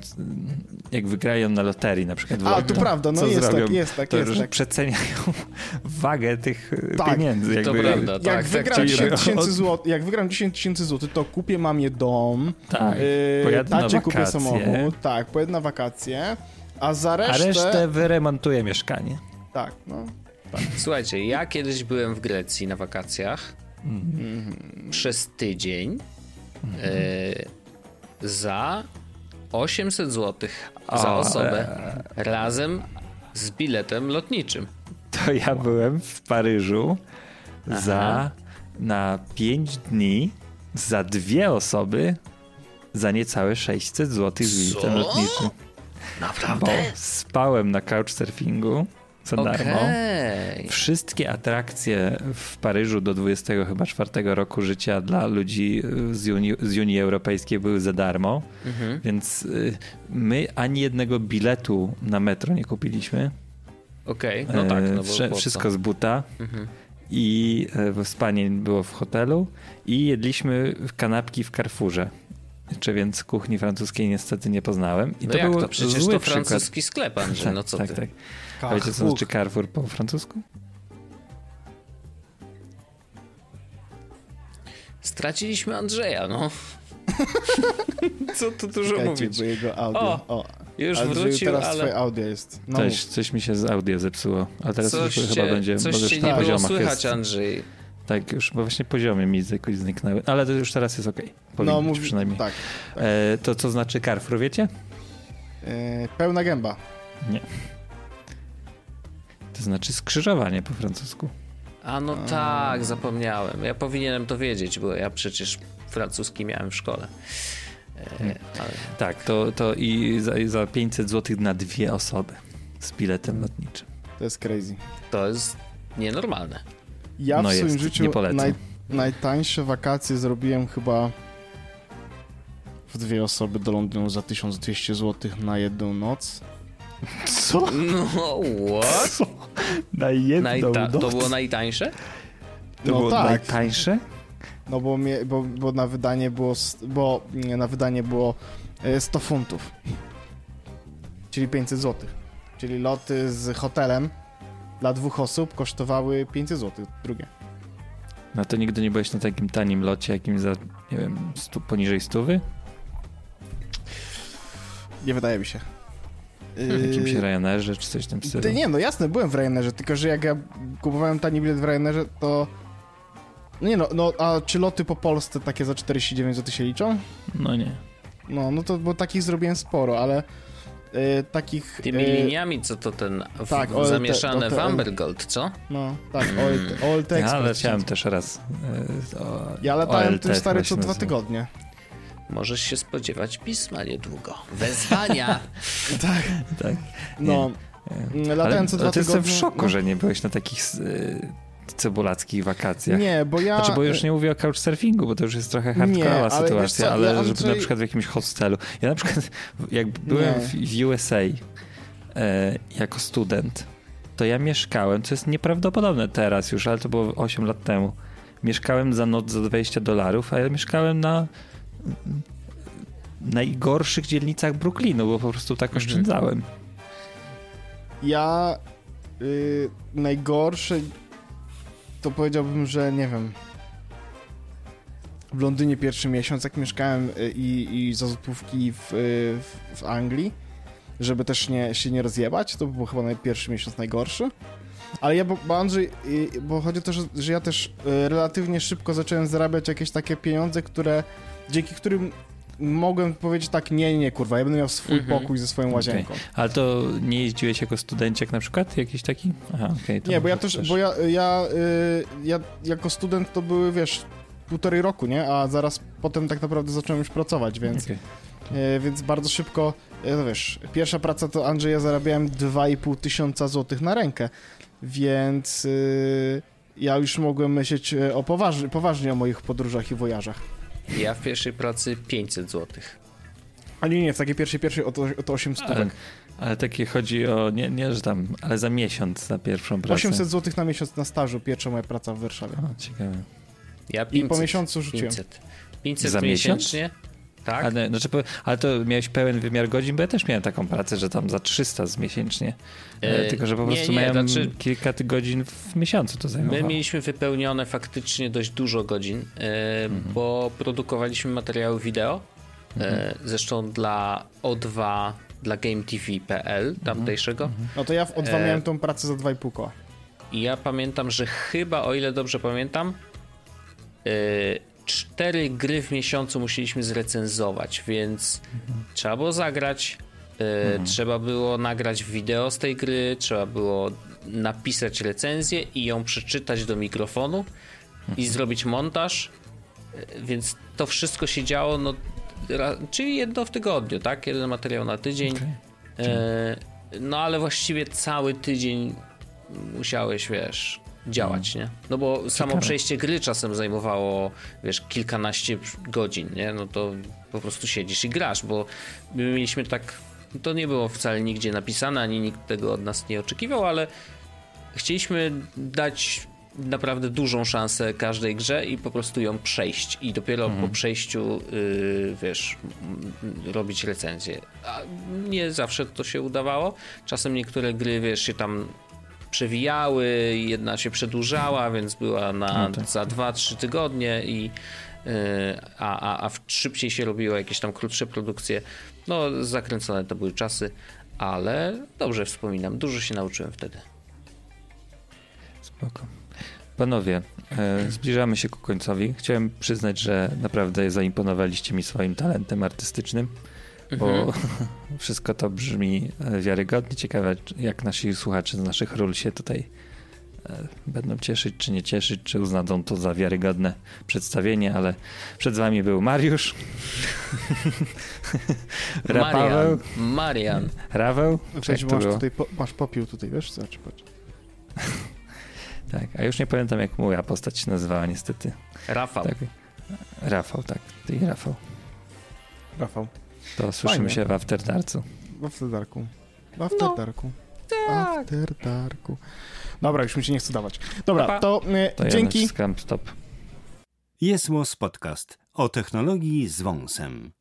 jak wygrają na loterii na przykład. A, to prawda, no jest zrobią, tak, jest tak, to jest że tak. przeceniają (laughs) wagę tych e, Tak, pieniędzy. to Jakby, prawda. Jak, tak, wygram tak, 10 tak. tysięcy (laughs) złotych, jak wygram 10 tysięcy złotych, to kupię mamie dom, Tak, yy, tacie kupię samochód, tak, pojedę na wakacje, a za A resztę... resztę wyremontuję mieszkanie. Tak, no. Słuchajcie, ja kiedyś byłem w Grecji na wakacjach. Przez tydzień e, za 800 zł za O, osobę razem z biletem lotniczym. To ja byłem w Paryżu za na 5 dni za dwie osoby za niecałe 600 zł z biletem lotniczym. Bo Naprawdę? spałem na couchsurfingu za darmo. Okej. Wszystkie atrakcje w Paryżu do 20 chyba czwartego roku życia dla ludzi z Unii, z Unii Europejskiej były za darmo, Mhm. więc y, my ani jednego biletu na metro nie kupiliśmy. Okej, no tak, no E, Wsze- po co? Wszystko z buta. Mhm. I e, spanie było w hotelu i jedliśmy kanapki w Carrefourze. Czy więc kuchni francuskiej niestety nie poznałem. I No to jak był to? Przecież to przykład. francuski sklep, Andrzej, (laughs) no co tak, ty? tak. A wiecie co znaczy Carrefour po francusku? Straciliśmy Andrzeja, no. (laughs) co tu dużo Czekajcie, mówić? bo jego audio. O, O, Już Andrzeju, wrócił, teraz ale twoje audio jest. No, Coś, coś mi się z audio zepsuło. A teraz coś już cię, chyba będzie, coś bo na nie było poziomach słychać, jest. Andrzej. Tak, już, bo właśnie poziomy mi jakoś zniknęły. Ale to już teraz jest okej. no mówi, przynajmniej. tak. E, to co znaczy Carrefour, wiecie? E, pełna gęba. Nie. To znaczy skrzyżowanie po francusku. A no tak, zapomniałem. Ja powinienem to wiedzieć, bo ja przecież francuski miałem w szkole. E, ale Tak, to, to i za, za 500 zł na dwie osoby z biletem lotniczym. To jest crazy. to jest nienormalne. Ja No w swoim jest, życiu nie polecam. naj, najtańsze wakacje zrobiłem chyba w dwie osoby do Londynu za 1200 zł na jedną noc. Co? No, what? Na jedną Najta- to było najtańsze? To no było tak, najtańsze? no bo, mnie, bo, bo na wydanie było, bo nie, na wydanie było e, 100 funtów. Czyli 500 zł. Czyli loty z hotelem dla dwóch osób kosztowały 500 zł. Drugie. No to nigdy nie byłeś na takim tanim locie, jakim za, nie wiem, stu, poniżej stówy? Nie wydaje mi się. W jakimś Yy, Ryanerze czy coś w tym stylu? Ty nie, no jasne, byłem w Ryanerze, tylko że jak ja kupowałem tani bilet w Ryanerze, to... Nie no, no, a czy loty po Polsce takie za 49 zł się liczą? No nie. No, no to, bo takich zrobiłem sporo, ale y, takich... Tymi y, liniami, co to ten w, tak, OLT, zamieszane to w te- Ambergold, co? No, tak, OLT, OLT Ja leciałem też raz. e, O, Ja latałem tym stary co dwa tygodnie. Możesz się spodziewać pisma niedługo. Wezwania. (laughs) Tak. Tak. No, Nie. latałem Ale, co ale dwa to jestem w szoku, no. że nie byłeś na takich e, cebulackich wakacjach. Nie, bo ja... Znaczy, bo już nie mówię o couchsurfingu, bo to już jest trochę hardkorowa ale sytuacja, wiesz co, ale ja, żeby Andrzej- na przykład w jakimś hostelu. Ja na przykład, (laughs) jak byłem Nie. w USA e, jako student, to ja mieszkałem, co jest nieprawdopodobne teraz już, ale to było 8 lat temu. Mieszkałem za noc za 20 dolarów, a ja mieszkałem na najgorszych dzielnicach Brooklynu, bo po prostu tak oszczędzałem. Ja y, najgorsze to powiedziałbym, że nie wiem. W Londynie pierwszy miesiąc, jak mieszkałem y, i, i za złotówki w, y, w, w Anglii, żeby też nie, się nie rozjebać, to był chyba pierwszy miesiąc najgorszy. Ale ja, bo, bo Andrzej, y, bo chodzi o to, że, że ja też relatywnie szybko zacząłem zarabiać jakieś takie pieniądze, które, dzięki którym mogłem powiedzieć tak, nie, nie, kurwa, ja będę miał swój Mhm. pokój ze swoją łazienką. Ale to nie jeździłeś jako studenciak na przykład? Jakiś taki? Aha, okej. to Nie, bo ja też, bo ja, ja, y, ja jako student to były, wiesz, półtorej roku, nie? A zaraz potem tak naprawdę zacząłem już pracować, więc, Okej. y, więc bardzo szybko, y, no wiesz, pierwsza praca to Andrzej, ja zarabiałem 2,5 tysiąca złotych na rękę, więc y, ja już mogłem myśleć y, o poważnie, poważnie o moich podróżach i wojażach. Ja w pierwszej pracy 500 zł. A nie, nie, w takiej pierwszej, pierwszej o to, o to 8 Ale, stówek. ale takie chodzi o, nie, nie, że tam, ale za miesiąc na pierwszą pracę. 800 złotych na miesiąc na stażu, pierwsza moja praca w Warszawie. O, ciekawe. Ja I 500, po miesiącu rzuciłem. 500. 500 Za miesiąc? Tak. Ale, znaczy, ale to miałeś pełen wymiar godzin, bo ja też miałem taką pracę, że tam za 300 z miesięcznie. E, E, tylko, że po nie, prostu nie, miałem znaczy- kilka godzin w miesiącu to zajmowało. My mieliśmy wypełnione faktycznie dość dużo godzin, e, bo produkowaliśmy materiały wideo. E, zresztą dla O2, dla GameTV.pl tamtejszego. No to ja w O2 E, miałem tą pracę za 2,5 koła. I ja pamiętam, że chyba, o ile dobrze pamiętam, e, cztery gry w miesiącu musieliśmy zrecenzować, więc trzeba było zagrać, e, trzeba było nagrać wideo z tej gry, trzeba było napisać recenzję i ją przeczytać do mikrofonu i zrobić montaż, e, więc to wszystko się działo, no, czyli jedno w tygodniu, tak? Jeden materiał na tydzień. Okej. E, no ale właściwie cały tydzień musiałeś, wiesz, działać, nie? No bo samo Ciekawe. przejście gry czasem zajmowało, wiesz, kilkanaście godzin, nie? No to po prostu siedzisz i grasz, bo my mieliśmy tak, to nie było wcale nigdzie napisane, ani nikt tego od nas nie oczekiwał, ale chcieliśmy dać naprawdę dużą szansę każdej grze i po prostu ją przejść i dopiero po przejściu yy, wiesz robić recenzję. A nie zawsze to się udawało. Czasem niektóre gry wiesz się tam przewijały, jedna się przedłużała, więc była na No tak. za 2-3 tygodnie i yy, a, a, a w- szybciej się robiło jakieś tam krótsze produkcje. No zakręcone to były czasy, ale dobrze wspominam, dużo się nauczyłem wtedy. Spoko. Panowie, e, zbliżamy się ku końcowi. Chciałem przyznać, że naprawdę zaimponowaliście mi swoim talentem artystycznym, bo (laughs) wszystko to brzmi e, wiarygodnie. Ciekawe, jak nasi słuchacze z naszych ról się tutaj e, będą cieszyć, czy nie cieszyć, czy uznają to za wiarygodne przedstawienie, ale przed wami był Mariusz, (laughs) Rapaweł, Marian, Marian. Raweł, Cześć, jak to masz było? tutaj, po, masz popiół tutaj, wiesz? Zobacz, patrz. (laughs) Tak, a już nie pamiętam jak moja postać się nazywała niestety. Rafał. Tak. Rafał, tak, ty i Rafał. Rafał. To słyszymy Fajnie. się w Afterdarcu. W Afterdarku. W Afterdarku. Tak. Afterdarku. Dobra, już mi się nie chce dawać. Dobra, Pa, pa. to, e, To dzięki. stop. Jest Podcast o technologii z wąsem.